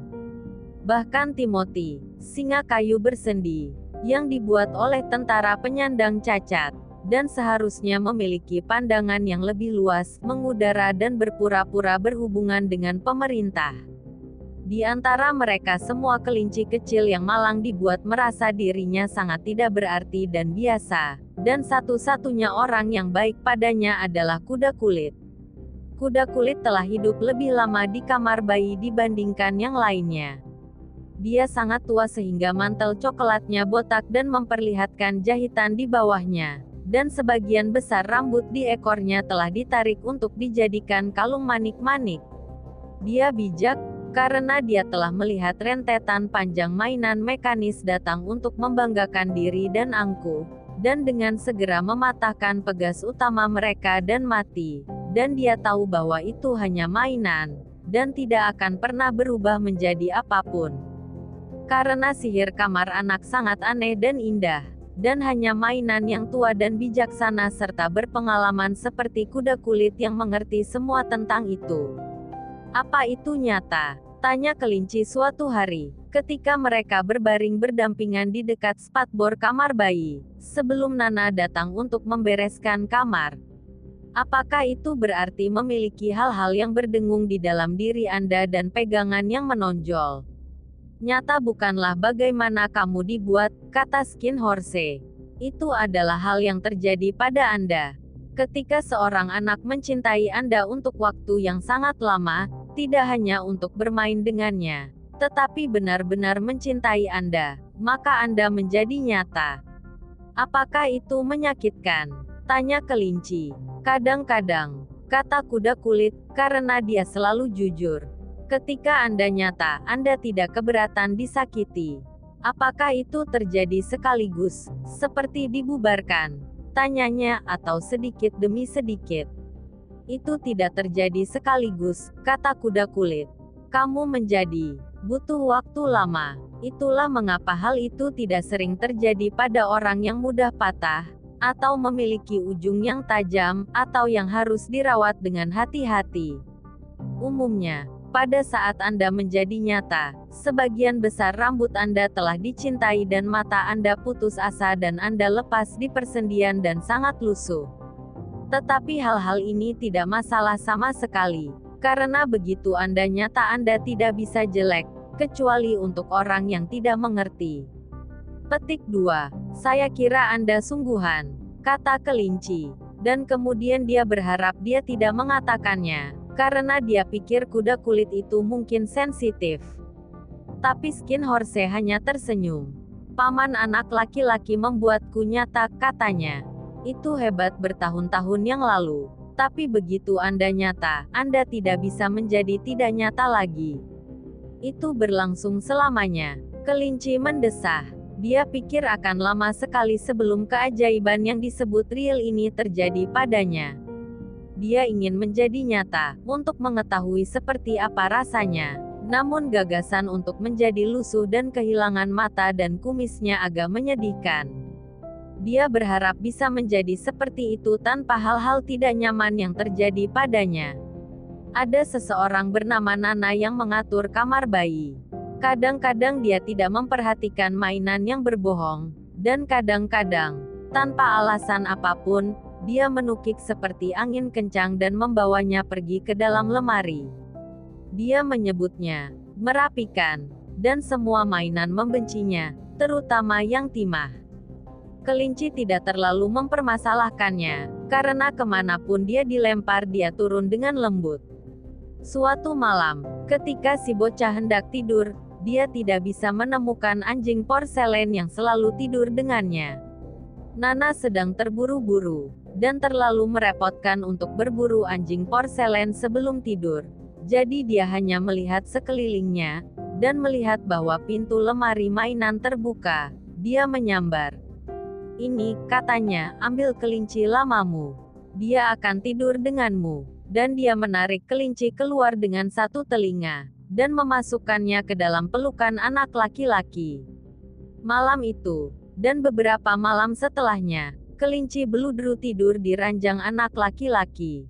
Bahkan Timothy, singa kayu bersendi, yang dibuat oleh tentara penyandang cacat, dan seharusnya memiliki pandangan yang lebih luas, mengudara dan berpura-pura berhubungan dengan pemerintah. Di antara mereka semua kelinci kecil yang malang dibuat merasa dirinya sangat tidak berarti dan biasa, dan satu-satunya orang yang baik padanya adalah kuda kulit. Kuda kulit telah hidup lebih lama di kamar bayi dibandingkan yang lainnya. Dia sangat tua sehingga mantel coklatnya botak dan memperlihatkan jahitan di bawahnya, dan sebagian besar rambut di ekornya telah ditarik untuk dijadikan kalung manik-manik. Dia bijak, karena dia telah melihat rentetan panjang mainan mekanis datang untuk membanggakan diri dan angkuh, dan dengan segera mematahkan pegas utama mereka dan mati. Dan dia tahu bahwa itu hanya mainan, dan tidak akan pernah berubah menjadi apa pun. Karena sihir kamar anak sangat aneh dan indah, dan hanya mainan yang tua dan bijaksana serta berpengalaman seperti kuda kulit yang mengerti semua tentang itu. Apa itu nyata? Tanya kelinci suatu hari, ketika mereka berbaring berdampingan di dekat spatbor kamar bayi, sebelum Nana datang untuk membereskan kamar. Apakah itu berarti memiliki hal-hal yang berdengung di dalam diri Anda dan pegangan yang menonjol? Nyata bukanlah bagaimana kamu dibuat, kata Skin Horse. Itu adalah hal yang terjadi pada Anda. Ketika seorang anak mencintai Anda untuk waktu yang sangat lama, tidak hanya untuk bermain dengannya, tetapi benar-benar mencintai Anda, maka Anda menjadi nyata. Apakah itu menyakitkan? Tanya kelinci. Kadang-kadang, kata kuda kulit, karena dia selalu jujur. Ketika Anda nyata, Anda tidak keberatan disakiti. Apakah itu terjadi sekaligus, seperti dibubarkan? Tanyanya, atau sedikit demi sedikit. Itu tidak terjadi sekaligus, kata kuda kulit. Kamu menjadi, butuh waktu lama. Itulah mengapa hal itu tidak sering terjadi pada orang yang mudah patah, atau memiliki ujung yang tajam, atau yang harus dirawat dengan hati-hati. Umumnya, pada saat Anda menjadi nyata, sebagian besar rambut Anda telah dicintai dan mata Anda putus asa dan Anda lepas di persendian dan sangat lusuh. Tetapi hal-hal ini tidak masalah sama sekali, karena begitu Anda nyata Anda tidak bisa jelek, kecuali untuk orang yang tidak mengerti. Petik 2. Saya kira Anda sungguhan, kata kelinci. Dan kemudian dia berharap dia tidak mengatakannya, karena dia pikir kuda kulit itu mungkin sensitif. Tapi Skin Horse hanya tersenyum. Paman anak laki-laki membuatku nyata, katanya. Itu hebat bertahun-tahun yang lalu. Tapi begitu Anda nyata, Anda tidak bisa menjadi tidak nyata lagi. Itu berlangsung selamanya. Kelinci mendesah. Dia pikir akan lama sekali sebelum keajaiban yang disebut real ini terjadi padanya. Dia ingin menjadi nyata, untuk mengetahui seperti apa rasanya. Namun gagasan untuk menjadi lusuh dan kehilangan mata dan kumisnya agak menyedihkan. Dia berharap bisa menjadi seperti itu tanpa hal-hal tidak nyaman yang terjadi padanya. Ada seseorang bernama Nana yang mengatur kamar bayi. Kadang-kadang dia tidak memperhatikan mainan yang berbohong, dan kadang-kadang, tanpa alasan apa pun, dia menukik seperti angin kencang dan membawanya pergi ke dalam lemari. Dia menyebutnya merapikan, dan semua mainan membencinya, terutama yang timah kelinci tidak terlalu mempermasalahkannya, karena ke mana pun dia dilempar dia turun dengan lembut. Suatu malam, ketika si bocah hendak tidur, dia tidak bisa menemukan anjing porselen yang selalu tidur dengannya. Nana sedang terburu-buru, dan terlalu merepotkan untuk berburu anjing porselen sebelum tidur. Jadi dia hanya melihat sekelilingnya, dan melihat bahwa pintu lemari mainan terbuka. Dia menyambar. Ini, katanya, ambil kelinci lamamu. Dia akan tidur denganmu. Dan dia menarik kelinci keluar dengan satu telinga. dan memasukkannya ke dalam pelukan anak laki-laki. Malam itu, dan beberapa malam setelahnya, kelinci beludru tidur di ranjang anak laki-laki.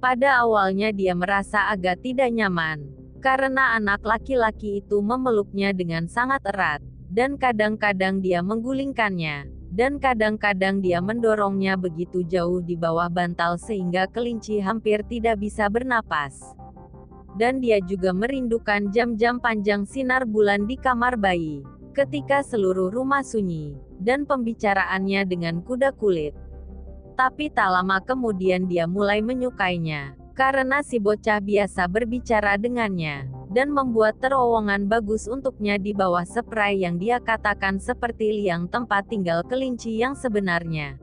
Pada awalnya dia merasa agak tidak nyaman, karena anak laki-laki itu memeluknya dengan sangat erat, dan kadang-kadang dia menggulingkannya, dan kadang-kadang dia mendorongnya begitu jauh di bawah bantal sehingga kelinci hampir tidak bisa bernapas. Dan dia juga merindukan jam-jam panjang sinar bulan di kamar bayi ketika seluruh rumah sunyi, dan pembicaraannya dengan kuda kulit. Tapi tak lama kemudian dia mulai menyukainya, karena si bocah biasa berbicara dengannya, dan membuat terowongan bagus untuknya di bawah spray yang dia katakan seperti liang tempat tinggal kelinci yang sebenarnya.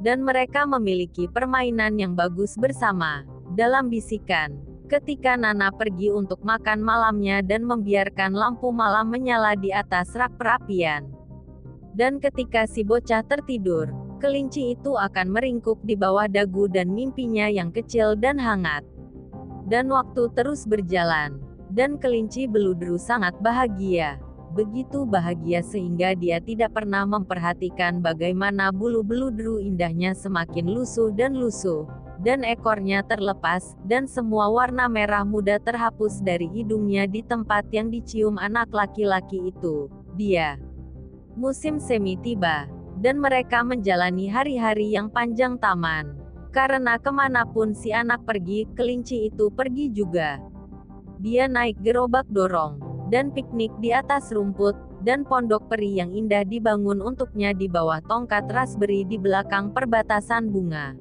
Dan mereka memiliki permainan yang bagus bersama, dalam bisikan, ketika Nana pergi untuk makan malamnya dan membiarkan lampu malam menyala di atas rak perapian. Dan ketika si bocah tertidur, kelinci itu akan meringkuk di bawah dagu dan mimpinya yang kecil dan hangat. Dan waktu terus berjalan, dan kelinci beludru sangat bahagia. Begitu bahagia sehingga dia tidak pernah memperhatikan bagaimana bulu beludru indahnya semakin lusuh dan lusuh dan ekornya terlepas, dan semua warna merah muda terhapus dari hidungnya di tempat yang dicium anak laki-laki itu. Dia. Musim semi tiba, dan mereka menjalani hari-hari yang panjang taman. Karena ke mana pun si anak pergi, kelinci itu pergi juga. Dia naik gerobak dorong, dan piknik di atas rumput, dan pondok peri yang indah dibangun untuknya di bawah tongkat raspberry di belakang perbatasan bunga.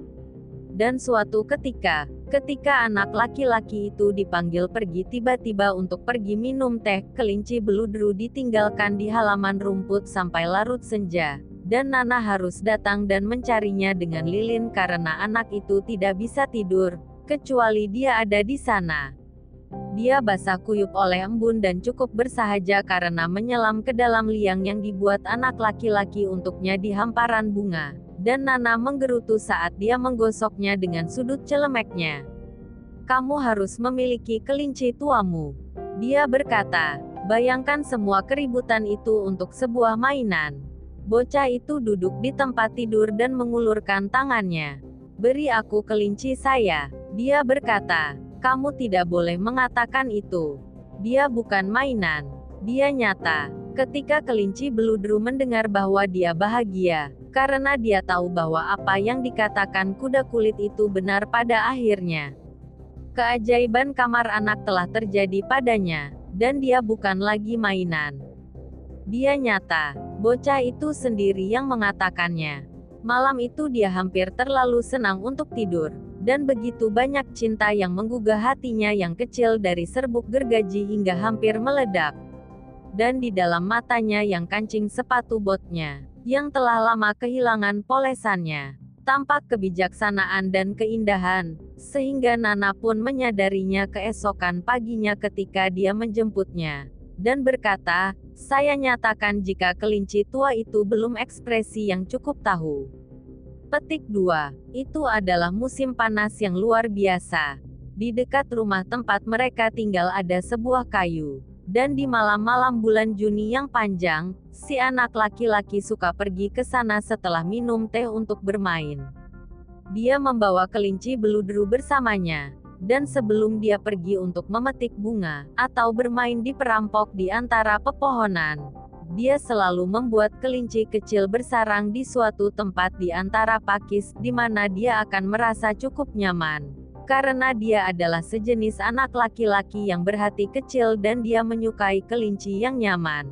Dan suatu ketika, ketika anak laki-laki itu dipanggil pergi tiba-tiba untuk pergi minum teh, kelinci beludru ditinggalkan di halaman rumput sampai larut senja. Dan Nana harus datang dan mencarinya dengan lilin karena anak itu tidak bisa tidur, kecuali dia ada di sana. Dia basah kuyup oleh embun dan cukup bersahaja karena menyelam ke dalam liang yang dibuat anak laki-laki untuknya di hamparan bunga dan Nana menggerutu saat dia menggosoknya dengan sudut celemeknya. Kamu harus memiliki kelinci tuamu. Dia berkata, bayangkan semua keributan itu untuk sebuah mainan. Bocah itu duduk di tempat tidur dan mengulurkan tangannya. Beri aku kelinci saya. Dia berkata, kamu tidak boleh mengatakan itu. Dia bukan mainan. Dia nyata. Ketika kelinci beludru mendengar bahwa dia bahagia, karena dia tahu bahwa apa yang dikatakan kuda kulit itu benar pada akhirnya. Keajaiban kamar anak telah terjadi padanya, dan dia bukan lagi mainan. Dia nyata, bocah itu sendiri yang mengatakannya. Malam itu dia hampir terlalu senang untuk tidur, dan begitu banyak cinta yang menggugah hatinya yang kecil dari serbuk gergaji hingga hampir meledak. Dan di dalam matanya yang kancing sepatu botnya yang telah lama kehilangan polesannya. Tampak kebijaksanaan dan keindahan, sehingga Nana pun menyadarinya keesokan paginya ketika dia menjemputnya. Dan berkata, saya nyatakan jika kelinci tua itu belum ekspresi yang cukup tahu. Petik 2. Itu adalah musim panas yang luar biasa. Di dekat rumah tempat mereka tinggal ada sebuah kayu dan di malam-malam bulan Juni yang panjang, si anak laki-laki suka pergi ke sana setelah minum teh untuk bermain. Dia membawa kelinci beludru bersamanya, dan sebelum dia pergi untuk memetik bunga atau bermain di perampok di antara pepohonan, dia selalu membuat kelinci kecil bersarang di suatu tempat di antara pakis di mana dia akan merasa cukup nyaman karena dia adalah sejenis anak laki-laki yang berhati kecil dan dia menyukai kelinci yang nyaman.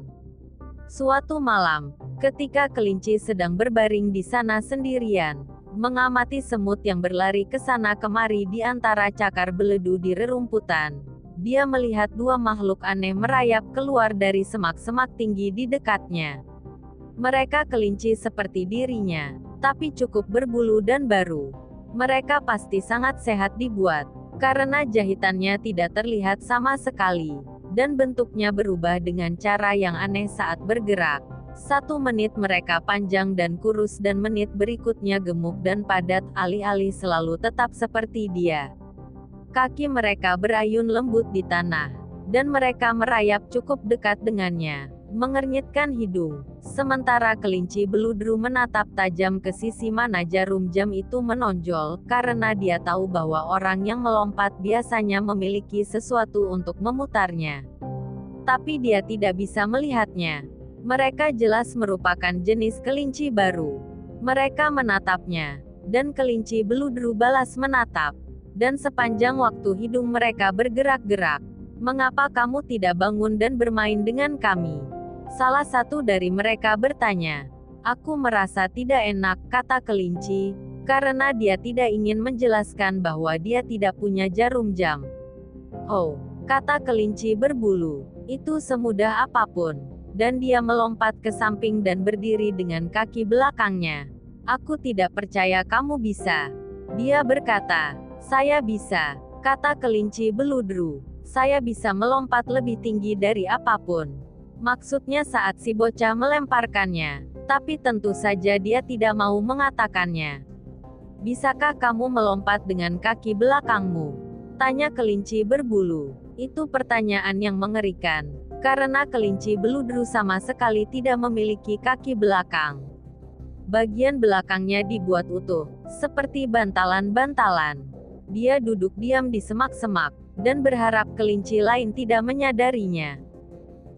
Suatu malam, ketika kelinci sedang berbaring di sana sendirian, mengamati semut yang berlari ke sana kemari di antara cakar beledu di rerumputan, dia melihat dua makhluk aneh merayap keluar dari semak-semak tinggi di dekatnya. Mereka kelinci seperti dirinya, tapi cukup berbulu dan baru. Mereka pasti sangat sehat dibuat, karena jahitannya tidak terlihat sama sekali, dan bentuknya berubah dengan cara yang aneh saat bergerak. Satu menit mereka panjang dan kurus dan menit berikutnya gemuk dan padat, alih-alih selalu tetap seperti dia. Kaki mereka berayun lembut di tanah, dan mereka merayap cukup dekat dengannya, mengernyitkan hidung. Sementara kelinci beludru menatap tajam ke sisi mana jarum jam itu menonjol, karena dia tahu bahwa orang yang melompat biasanya memiliki sesuatu untuk memutarnya. Tapi dia tidak bisa melihatnya. Mereka jelas merupakan jenis kelinci baru. Mereka menatapnya, dan kelinci beludru balas menatap. Dan sepanjang waktu hidung mereka bergerak-gerak. Mengapa kamu tidak bangun dan bermain dengan kami? Salah satu dari mereka bertanya. Aku merasa tidak enak, kata kelinci, karena dia tidak ingin menjelaskan bahwa dia tidak punya jarum jam. Oh, kata kelinci berbulu, itu semudah apa pun. Dan dia melompat ke samping dan berdiri dengan kaki belakangnya. Aku tidak percaya kamu bisa. Dia berkata, saya bisa, kata kelinci beludru. Saya bisa melompat lebih tinggi dari apa pun. Maksudnya saat si bocah melemparkannya. Tapi tentu saja dia tidak mau mengatakannya. Bisakah kamu melompat dengan kaki belakangmu? Tanya kelinci berbulu. Itu pertanyaan yang mengerikan. Karena kelinci beludru sama sekali tidak memiliki kaki belakang. Bagian belakangnya dibuat utuh, seperti bantalan-bantalan. Dia duduk diam di semak-semak, dan berharap kelinci lain tidak menyadarinya.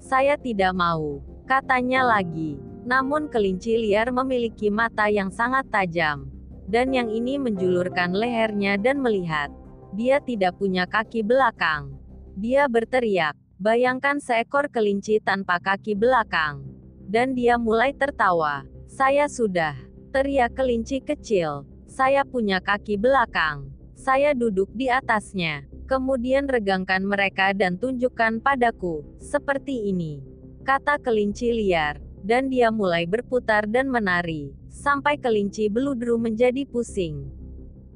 Saya tidak mau, katanya lagi. Namun kelinci liar memiliki mata yang sangat tajam. Dan yang ini menjulurkan lehernya dan melihat. Dia tidak punya kaki belakang. Dia berteriak. Bayangkan seekor kelinci tanpa kaki belakang. Dan dia mulai tertawa. Saya sudah. Teriak kelinci kecil. Saya punya kaki belakang. Saya duduk di atasnya. Kemudian regangkan mereka dan tunjukkan padaku, seperti ini. Kata kelinci liar, dan dia mulai berputar dan menari, sampai kelinci beludru menjadi pusing.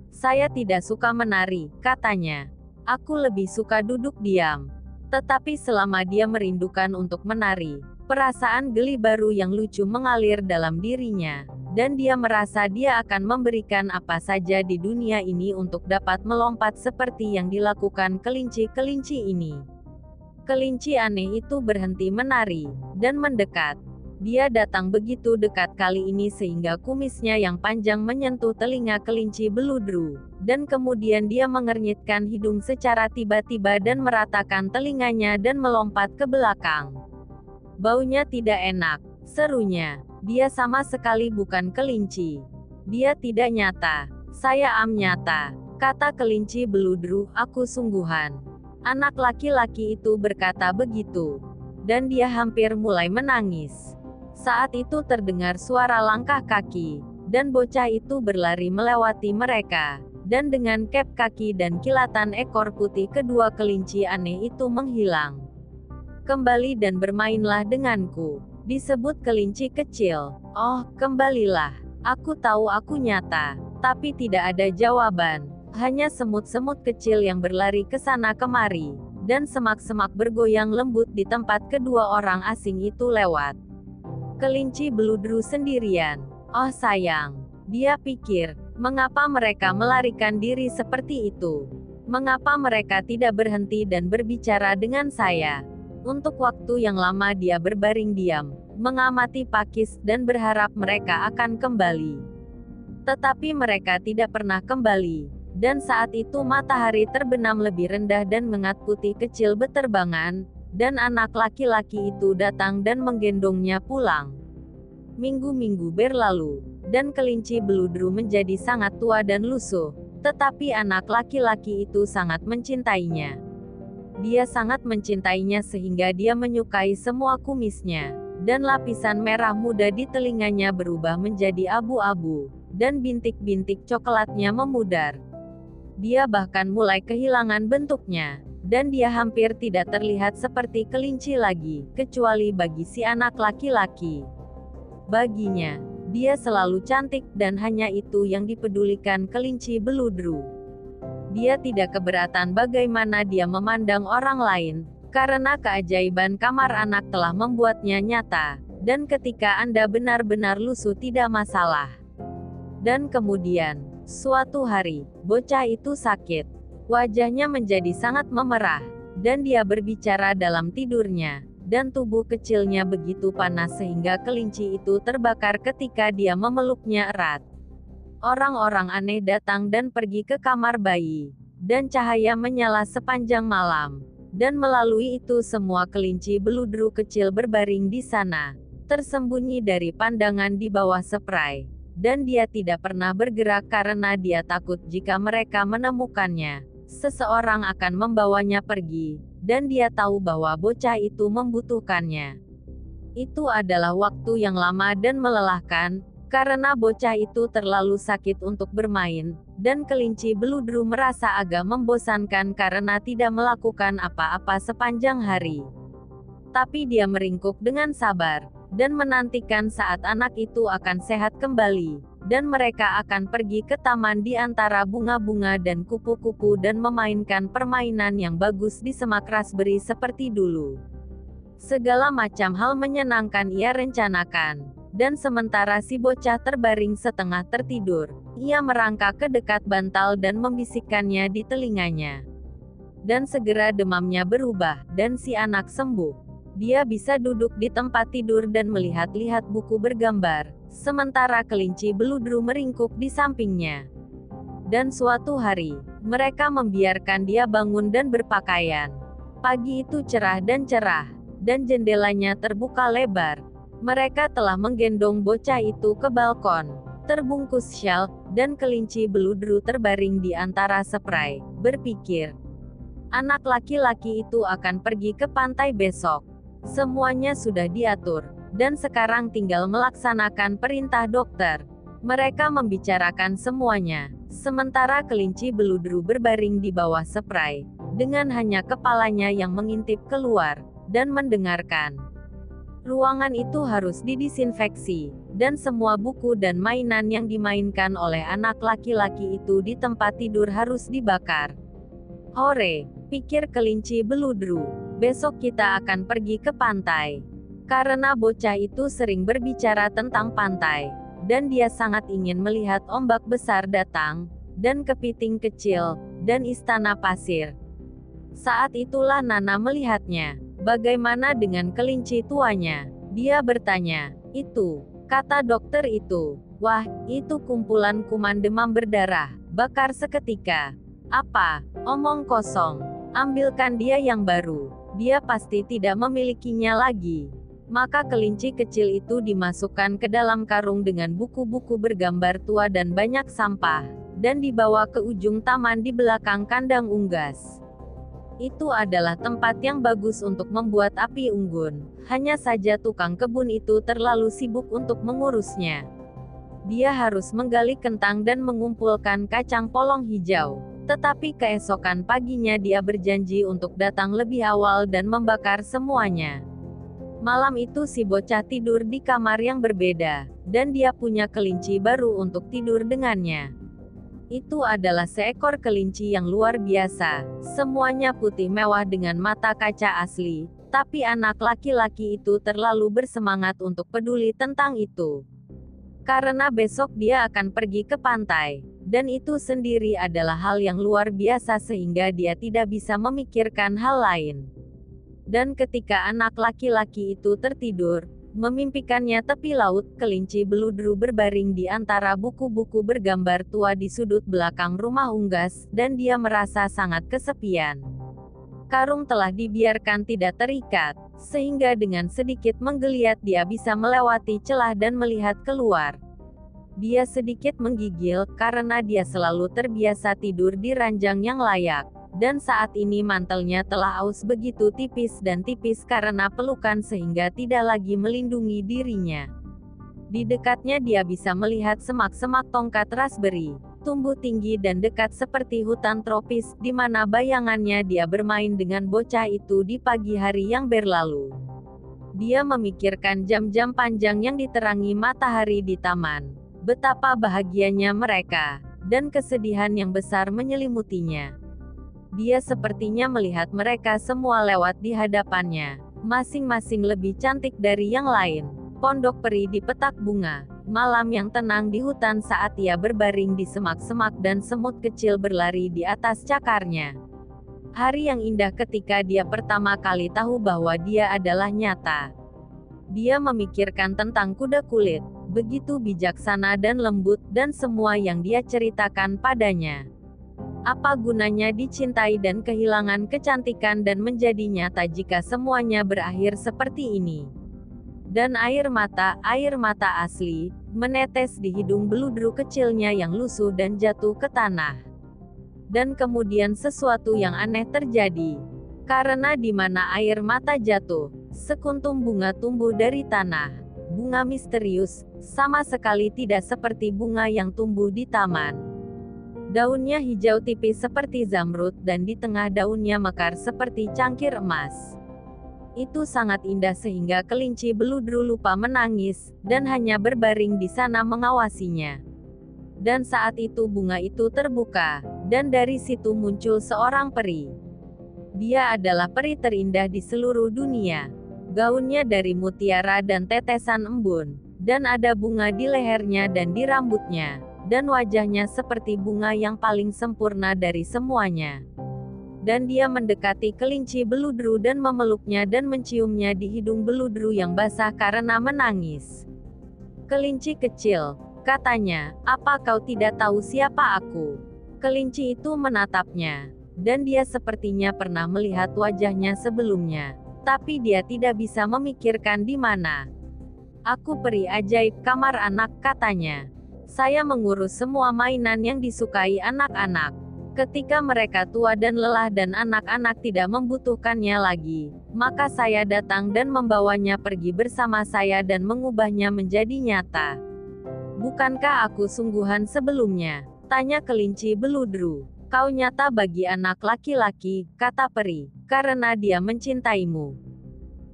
Saya tidak suka menari, katanya. Aku lebih suka duduk diam. Tetapi selama dia merindukan untuk menari, perasaan geli baru yang lucu mengalir dalam dirinya dan dia merasa dia akan memberikan apa saja di dunia ini untuk dapat melompat seperti yang dilakukan kelinci-kelinci ini. Kelinci aneh itu berhenti menari, dan mendekat. Dia datang begitu dekat kali ini sehingga kumisnya yang panjang menyentuh telinga kelinci beludru, dan kemudian dia mengernyitkan hidung secara tiba-tiba dan meratakan telinganya dan melompat ke belakang. Baunya tidak enak, serunya. Dia sama sekali bukan kelinci. Dia tidak nyata. Saya am nyata. Kata kelinci beludru, aku sungguhan. Anak laki-laki itu berkata begitu. Dan dia hampir mulai menangis. Saat itu terdengar suara langkah kaki. Dan bocah itu berlari melewati mereka. Dan dengan kep kaki dan kilatan ekor putih kedua kelinci aneh itu menghilang. Kembali dan bermainlah denganku disebut kelinci kecil. Oh, kembalilah. Aku tahu aku nyata. Tapi tidak ada jawaban. Hanya semut-semut kecil yang berlari ke sana kemari. Dan semak-semak bergoyang lembut di tempat kedua orang asing itu lewat. Kelinci beludru sendirian. Oh sayang. Dia pikir, mengapa mereka melarikan diri seperti itu? Mengapa mereka tidak berhenti dan berbicara dengan saya? Untuk waktu yang lama dia berbaring diam, mengamati Pakis dan berharap mereka akan kembali. Tetapi mereka tidak pernah kembali. Dan saat itu matahari terbenam lebih rendah dan mengat putih kecil beterbangan, dan anak laki-laki itu datang dan menggendongnya pulang. Minggu-minggu berlalu, dan kelinci beludru menjadi sangat tua dan lusuh, tetapi anak laki-laki itu sangat mencintainya. Dia sangat mencintainya sehingga dia menyukai semua kumisnya. Dan lapisan merah muda di telinganya berubah menjadi abu-abu. Dan bintik-bintik coklatnya memudar. Dia bahkan mulai kehilangan bentuknya. Dan dia hampir tidak terlihat seperti kelinci lagi, kecuali bagi si anak laki-laki. Baginya, dia selalu cantik dan hanya itu yang dipedulikan kelinci beludru. Dia tidak keberatan bagaimana dia memandang orang lain, karena keajaiban kamar anak telah membuatnya nyata, dan ketika Anda benar-benar lusuh tidak masalah. Dan kemudian, suatu hari, bocah itu sakit. Wajahnya menjadi sangat memerah. dan dia berbicara dalam tidurnya, dan tubuh kecilnya begitu panas sehingga kelinci itu terbakar ketika dia memeluknya erat. Orang-orang aneh datang dan pergi ke kamar bayi, dan cahaya menyala sepanjang malam. Dan melalui itu semua kelinci beludru kecil berbaring di sana, tersembunyi dari pandangan di bawah spray. Dan dia tidak pernah bergerak karena dia takut jika mereka menemukannya. Seseorang akan membawanya pergi, dan dia tahu bahwa bocah itu membutuhkannya. Itu adalah waktu yang lama dan melelahkan, karena bocah itu terlalu sakit untuk bermain, dan kelinci beludru merasa agak membosankan karena tidak melakukan apa-apa sepanjang hari. Tapi dia meringkuk dengan sabar, dan menantikan saat anak itu akan sehat kembali, dan mereka akan pergi ke taman di antara bunga-bunga dan kupu-kupu dan memainkan permainan yang bagus di semak raspberry seperti dulu. Segala macam hal menyenangkan ia rencanakan dan sementara si bocah terbaring setengah tertidur, ia merangkak ke dekat bantal dan membisikkannya di telinganya. Dan segera demamnya berubah, dan si anak sembuh. Dia bisa duduk di tempat tidur dan melihat-lihat buku bergambar, sementara kelinci beludru meringkuk di sampingnya. Dan suatu hari, mereka membiarkan dia bangun dan berpakaian. Pagi itu cerah dan cerah, dan jendelanya terbuka lebar, mereka telah menggendong bocah itu ke balkon, terbungkus syal, dan kelinci beludru terbaring di antara spray, berpikir. Anak laki-laki itu akan pergi ke pantai besok. Semuanya sudah diatur, dan sekarang tinggal melaksanakan perintah dokter. Mereka membicarakan semuanya, sementara kelinci beludru berbaring di bawah spray, dengan hanya kepalanya yang mengintip keluar, dan mendengarkan. Ruangan itu harus didisinfeksi, dan semua buku dan mainan yang dimainkan oleh anak laki-laki itu di tempat tidur harus dibakar. Hore, pikir kelinci beludru. Besok kita akan pergi ke pantai. Karena bocah itu sering berbicara tentang pantai, dan dia sangat ingin melihat ombak besar datang, dan kepiting kecil, dan istana pasir. Saat itulah Nana melihatnya. Bagaimana dengan kelinci tuanya? Dia bertanya. Itu, kata dokter itu. Wah, itu kumpulan kuman demam berdarah. Bakar seketika. Apa? Omong kosong. Ambilkan dia yang baru. Dia pasti tidak memilikinya lagi. Maka kelinci kecil itu dimasukkan ke dalam karung dengan buku-buku bergambar tua dan banyak sampah, dan dibawa ke ujung taman di belakang kandang unggas. Itu adalah tempat yang bagus untuk membuat api unggun. Hanya saja tukang kebun itu terlalu sibuk untuk mengurusnya. Dia harus menggali kentang dan mengumpulkan kacang polong hijau. Tetapi keesokan paginya dia berjanji untuk datang lebih awal dan membakar semuanya. Malam itu si bocah tidur di kamar yang berbeda, dan dia punya kelinci baru untuk tidur dengannya. Itu adalah seekor kelinci yang luar biasa. Semuanya putih mewah dengan mata kaca asli, tapi anak laki-laki itu terlalu bersemangat untuk peduli tentang itu. Karena besok dia akan pergi ke pantai, dan itu sendiri adalah hal yang luar biasa sehingga dia tidak bisa memikirkan hal lain. Dan ketika anak laki-laki itu tertidur, Memimpikannya tepi laut, kelinci beludru berbaring di antara buku-buku bergambar tua di sudut belakang rumah unggas, dan dia merasa sangat kesepian. Karung telah dibiarkan tidak terikat, sehingga dengan sedikit menggeliat dia bisa melewati celah dan melihat keluar. Dia sedikit menggigil, karena dia selalu terbiasa tidur di ranjang yang layak dan saat ini mantelnya telah aus begitu tipis dan tipis karena pelukan sehingga tidak lagi melindungi dirinya. Di dekatnya dia bisa melihat semak-semak tongkat raspberry, tumbuh tinggi dan dekat seperti hutan tropis, di mana bayangannya dia bermain dengan bocah itu di pagi hari yang berlalu. Dia memikirkan jam-jam panjang yang diterangi matahari di taman. Betapa bahagianya mereka, dan kesedihan yang besar menyelimutinya. Dia sepertinya melihat mereka semua lewat di hadapannya, masing-masing lebih cantik dari yang lain. Pondok peri di petak bunga, malam yang tenang di hutan saat ia berbaring di semak-semak dan semut kecil berlari di atas cakarnya. Hari yang indah ketika dia pertama kali tahu bahwa dia adalah nyata. Dia memikirkan tentang kuda kulit, begitu bijaksana dan lembut, dan semua yang dia ceritakan padanya. Apa gunanya dicintai dan kehilangan kecantikan dan menjadi nyata jika semuanya berakhir seperti ini? Dan air mata, air mata asli, menetes di hidung beludru kecilnya yang lusuh dan jatuh ke tanah. Dan kemudian sesuatu yang aneh terjadi. Karena di mana air mata jatuh, sekuntum bunga tumbuh dari tanah. Bunga misterius, sama sekali tidak seperti bunga yang tumbuh di taman. Daunnya hijau tipis seperti zamrud dan di tengah daunnya mekar seperti cangkir emas. Itu sangat indah sehingga kelinci beludru lupa menangis, dan hanya berbaring di sana mengawasinya. Dan saat itu bunga itu terbuka, dan dari situ muncul seorang peri. Dia adalah peri terindah di seluruh dunia. Gaunnya dari mutiara dan tetesan embun, dan ada bunga di lehernya dan di rambutnya, dan wajahnya seperti bunga yang paling sempurna dari semuanya dan dia mendekati kelinci beludru dan memeluknya dan menciumnya di hidung beludru yang basah karena menangis. Kelinci kecil, katanya, apa kau tidak tahu siapa aku? Kelinci itu menatapnya, dan dia sepertinya pernah melihat wajahnya sebelumnya, tapi dia tidak bisa memikirkan di mana. Aku peri ajaib kamar anak, katanya. Saya mengurus semua mainan yang disukai anak-anak Ketika mereka tua dan lelah dan anak-anak tidak membutuhkannya lagi, maka saya datang dan membawanya pergi bersama saya dan mengubahnya menjadi nyata. Bukankah aku sungguhan sebelumnya? Tanya kelinci beludru. Kau nyata bagi anak laki-laki, kata peri, karena dia mencintaimu.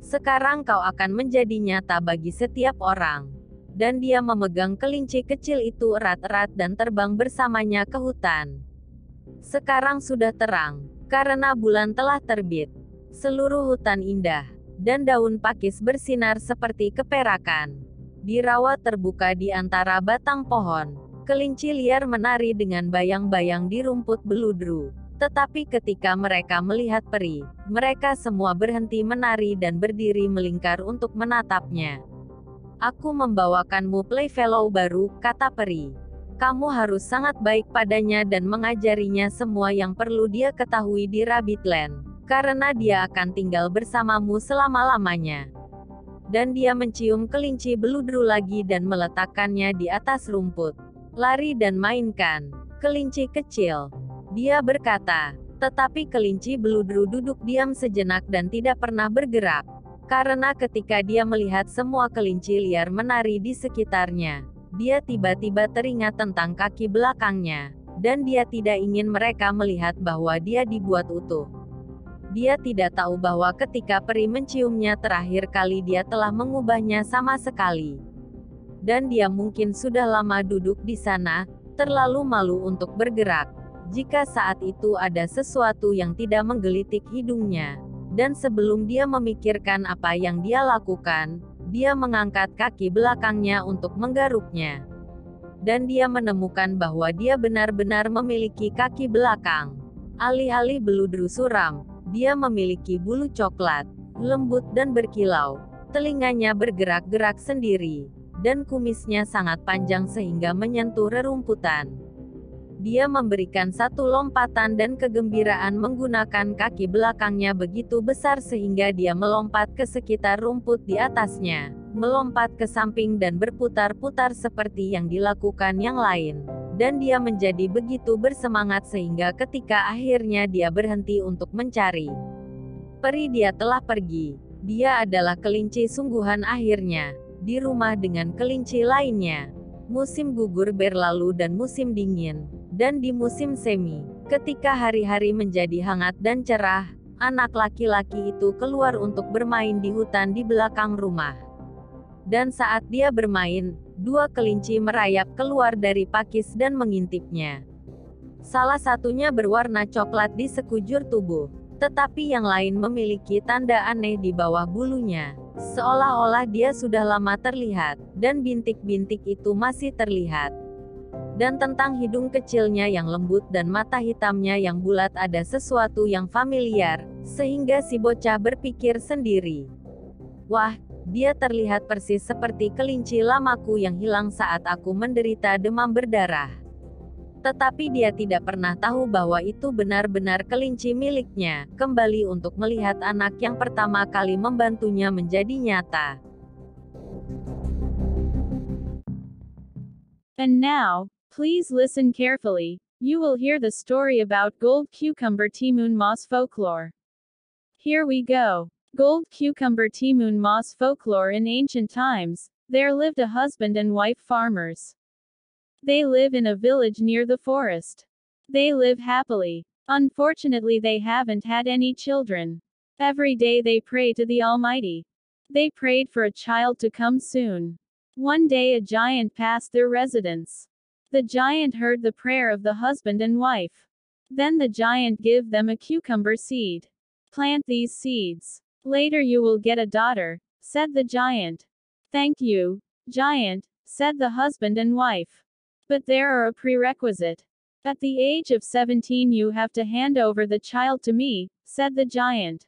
Sekarang kau akan menjadi nyata bagi setiap orang. Dan dia memegang kelinci kecil itu erat-erat dan terbang bersamanya ke hutan. Sekarang sudah terang, karena bulan telah terbit. Seluruh hutan indah, dan daun pakis bersinar seperti keperakan. Di rawa terbuka di antara batang pohon, kelinci liar menari dengan bayang-bayang di rumput beludru. Tetapi ketika mereka melihat peri, mereka semua berhenti menari dan berdiri melingkar untuk menatapnya. Aku membawakanmu playfellow baru, kata peri. Kamu harus sangat baik padanya dan mengajarinya semua yang perlu dia ketahui di Rabbitland, karena dia akan tinggal bersamamu selama-lamanya. Dan dia mencium kelinci beludru lagi dan meletakkannya di atas rumput. Lari dan mainkan, kelinci kecil. Dia berkata, tetapi kelinci beludru duduk diam sejenak dan tidak pernah bergerak. Karena ketika dia melihat semua kelinci liar menari di sekitarnya, dia tiba-tiba teringat tentang kaki belakangnya, dan dia tidak ingin mereka melihat bahwa dia dibuat utuh. Dia tidak tahu bahwa ketika peri menciumnya terakhir kali dia telah mengubahnya sama sekali. Dan dia mungkin sudah lama duduk di sana, terlalu malu untuk bergerak. Jika saat itu ada sesuatu yang tidak menggelitik hidungnya, dan sebelum dia memikirkan apa yang dia lakukan, dia mengangkat kaki belakangnya untuk menggaruknya. Dan dia menemukan bahwa dia benar-benar memiliki kaki belakang. Alih-alih beludru suram, dia memiliki bulu coklat, lembut dan berkilau. Telinganya bergerak-gerak sendiri, dan kumisnya sangat panjang sehingga menyentuh rerumputan. Dia memberikan satu lompatan dan kegembiraan menggunakan kaki belakangnya begitu besar sehingga dia melompat ke sekitar rumput di atasnya, melompat ke samping dan berputar-putar seperti yang dilakukan yang lain. Dan dia menjadi begitu bersemangat sehingga ketika akhirnya dia berhenti untuk mencari. Peri dia telah pergi. Dia adalah kelinci sungguhan akhirnya, di rumah dengan kelinci lainnya. Musim gugur berlalu dan musim dingin, dan di musim semi, ketika hari-hari menjadi hangat dan cerah, anak laki-laki itu keluar untuk bermain di hutan di belakang rumah. Dan saat dia bermain, dua kelinci merayap keluar dari pakis dan mengintipnya. Salah satunya berwarna coklat di sekujur tubuh, tetapi yang lain memiliki tanda aneh di bawah bulunya. Seolah-olah dia sudah lama terlihat, dan bintik-bintik itu masih terlihat. Dan tentang hidung kecilnya yang lembut dan mata hitamnya yang bulat ada sesuatu yang familiar, sehingga si bocah berpikir sendiri. Wah, dia terlihat persis seperti kelinci lamaku yang hilang saat aku menderita demam berdarah. Tetapi dia tidak pernah tahu bahwa itu benar-benar kelinci miliknya, kembali untuk melihat anak yang pertama kali membantunya menjadi nyata. And now, Please listen carefully, you will hear the story about gold cucumber Timun moss folklore. Here we go. Gold cucumber Timun moss folklore In ancient times, there lived a husband and wife farmers. They live in a village near the forest. They live happily. Unfortunately, they haven't had any children. Every day they pray to the Almighty. They prayed for a child to come soon. One day a giant passed their residence. The giant heard the prayer of the husband and wife. Then the giant gave them a cucumber seed. Plant these seeds. Later you will get a daughter, said the giant. Thank you, giant, said the husband and wife. But there are a prerequisite. At the age of 17 you have to hand over the child to me, said the giant.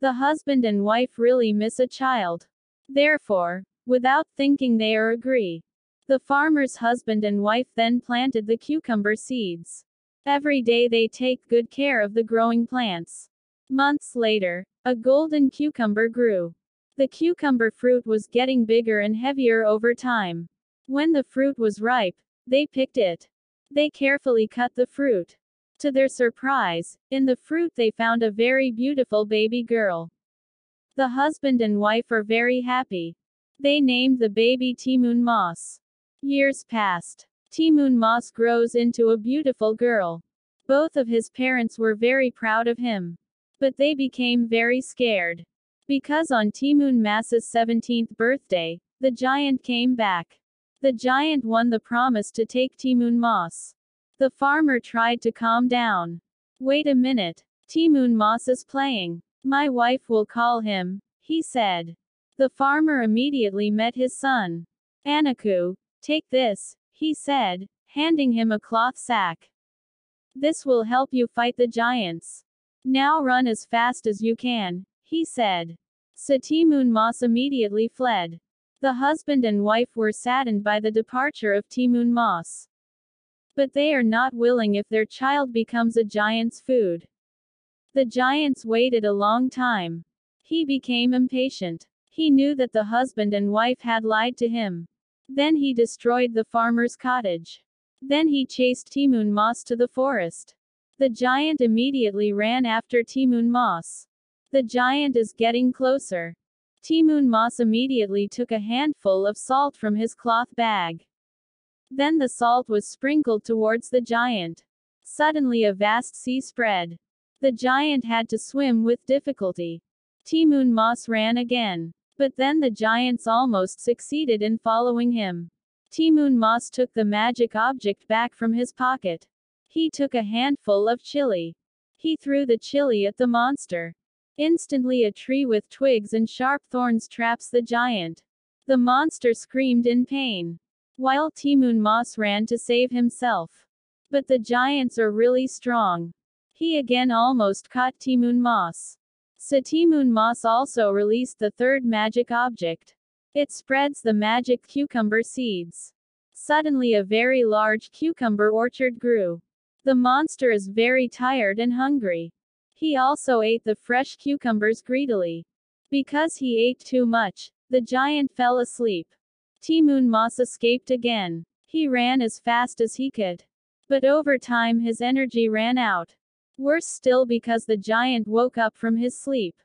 The husband and wife really miss a child. Therefore, without thinking they are agree. The farmer's husband and wife then planted the cucumber seeds. Every day they take good care of the growing plants. Months later, a golden cucumber grew. The cucumber fruit was getting bigger and heavier over time. When the fruit was ripe, they picked it. They carefully cut the fruit. To their surprise, in the fruit they found a very beautiful baby girl. The husband and wife are very happy. They named the baby Timun Moss. Years passed. Timun Moss grows into a beautiful girl. Both of his parents were very proud of him. But they became very scared. Because on Timun Mas's 17th birthday, the giant came back. The giant won the promise to take Timun Moss. The farmer tried to calm down. Wait a minute. Timun Moss is playing. My wife will call him, he said. The farmer immediately met his son. Anaku, Take this, he said, handing him a cloth sack. This will help you fight the giants. Now run as fast as you can, he said. Satimun Mas immediately fled. The husband and wife were saddened by the departure of Timun Mas. But they are not willing if their child becomes a giant's food. The giants waited a long time. He became impatient. He knew that the husband and wife had lied to him. Then he destroyed the farmer's cottage. Then he chased Timun Mas to the forest. The giant immediately ran after Timun Mas. The giant is getting closer. Timun Mas immediately took a handful of salt from his cloth bag. Then the salt was sprinkled towards the giant. Suddenly a vast sea spread. The giant had to swim with difficulty. Timun Mas ran again. But then the giants almost succeeded in following him. Timun Mas took the magic object back from his pocket. He took a handful of chili. He threw the chili at the monster. Instantly a tree with twigs and sharp thorns traps the giant. The monster screamed in pain. While Timun Mas ran to save himself. But the giants are really strong. He again almost caught Timun Mas. Satimun moss also released the third magic object. It spreads the magic cucumber seeds. Suddenly a very large cucumber orchard grew. The monster is very tired and hungry. He also ate the fresh cucumbers greedily. Because he ate too much, the giant fell asleep. Timun Mas escaped again. He ran as fast as he could. But over time his energy ran out. Worse still because the giant woke up from his sleep.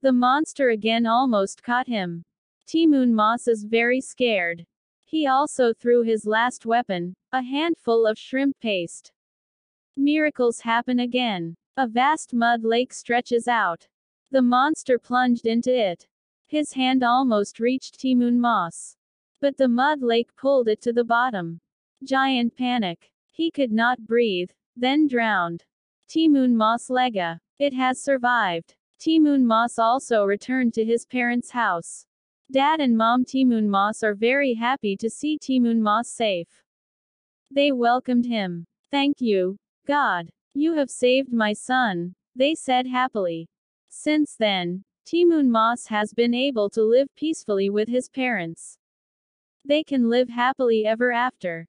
The monster again almost caught him. Timun Moss is very scared. He also threw his last weapon, a handful of shrimp paste. Miracles happen again. A vast mud lake stretches out. The monster plunged into it. His hand almost reached Timun Moss. But the mud lake pulled it to the bottom. Giant panic. He could not breathe, then drowned. Timun Mas Lega. It has survived. Timun Mas also returned to his parents' house. Dad and mom Timun Mas are very happy to see Timun Mas safe. They welcomed him. Thank you, God. You have saved my son, they said happily. Since then, Timun Mas has been able to live peacefully with his parents. They can live happily ever after.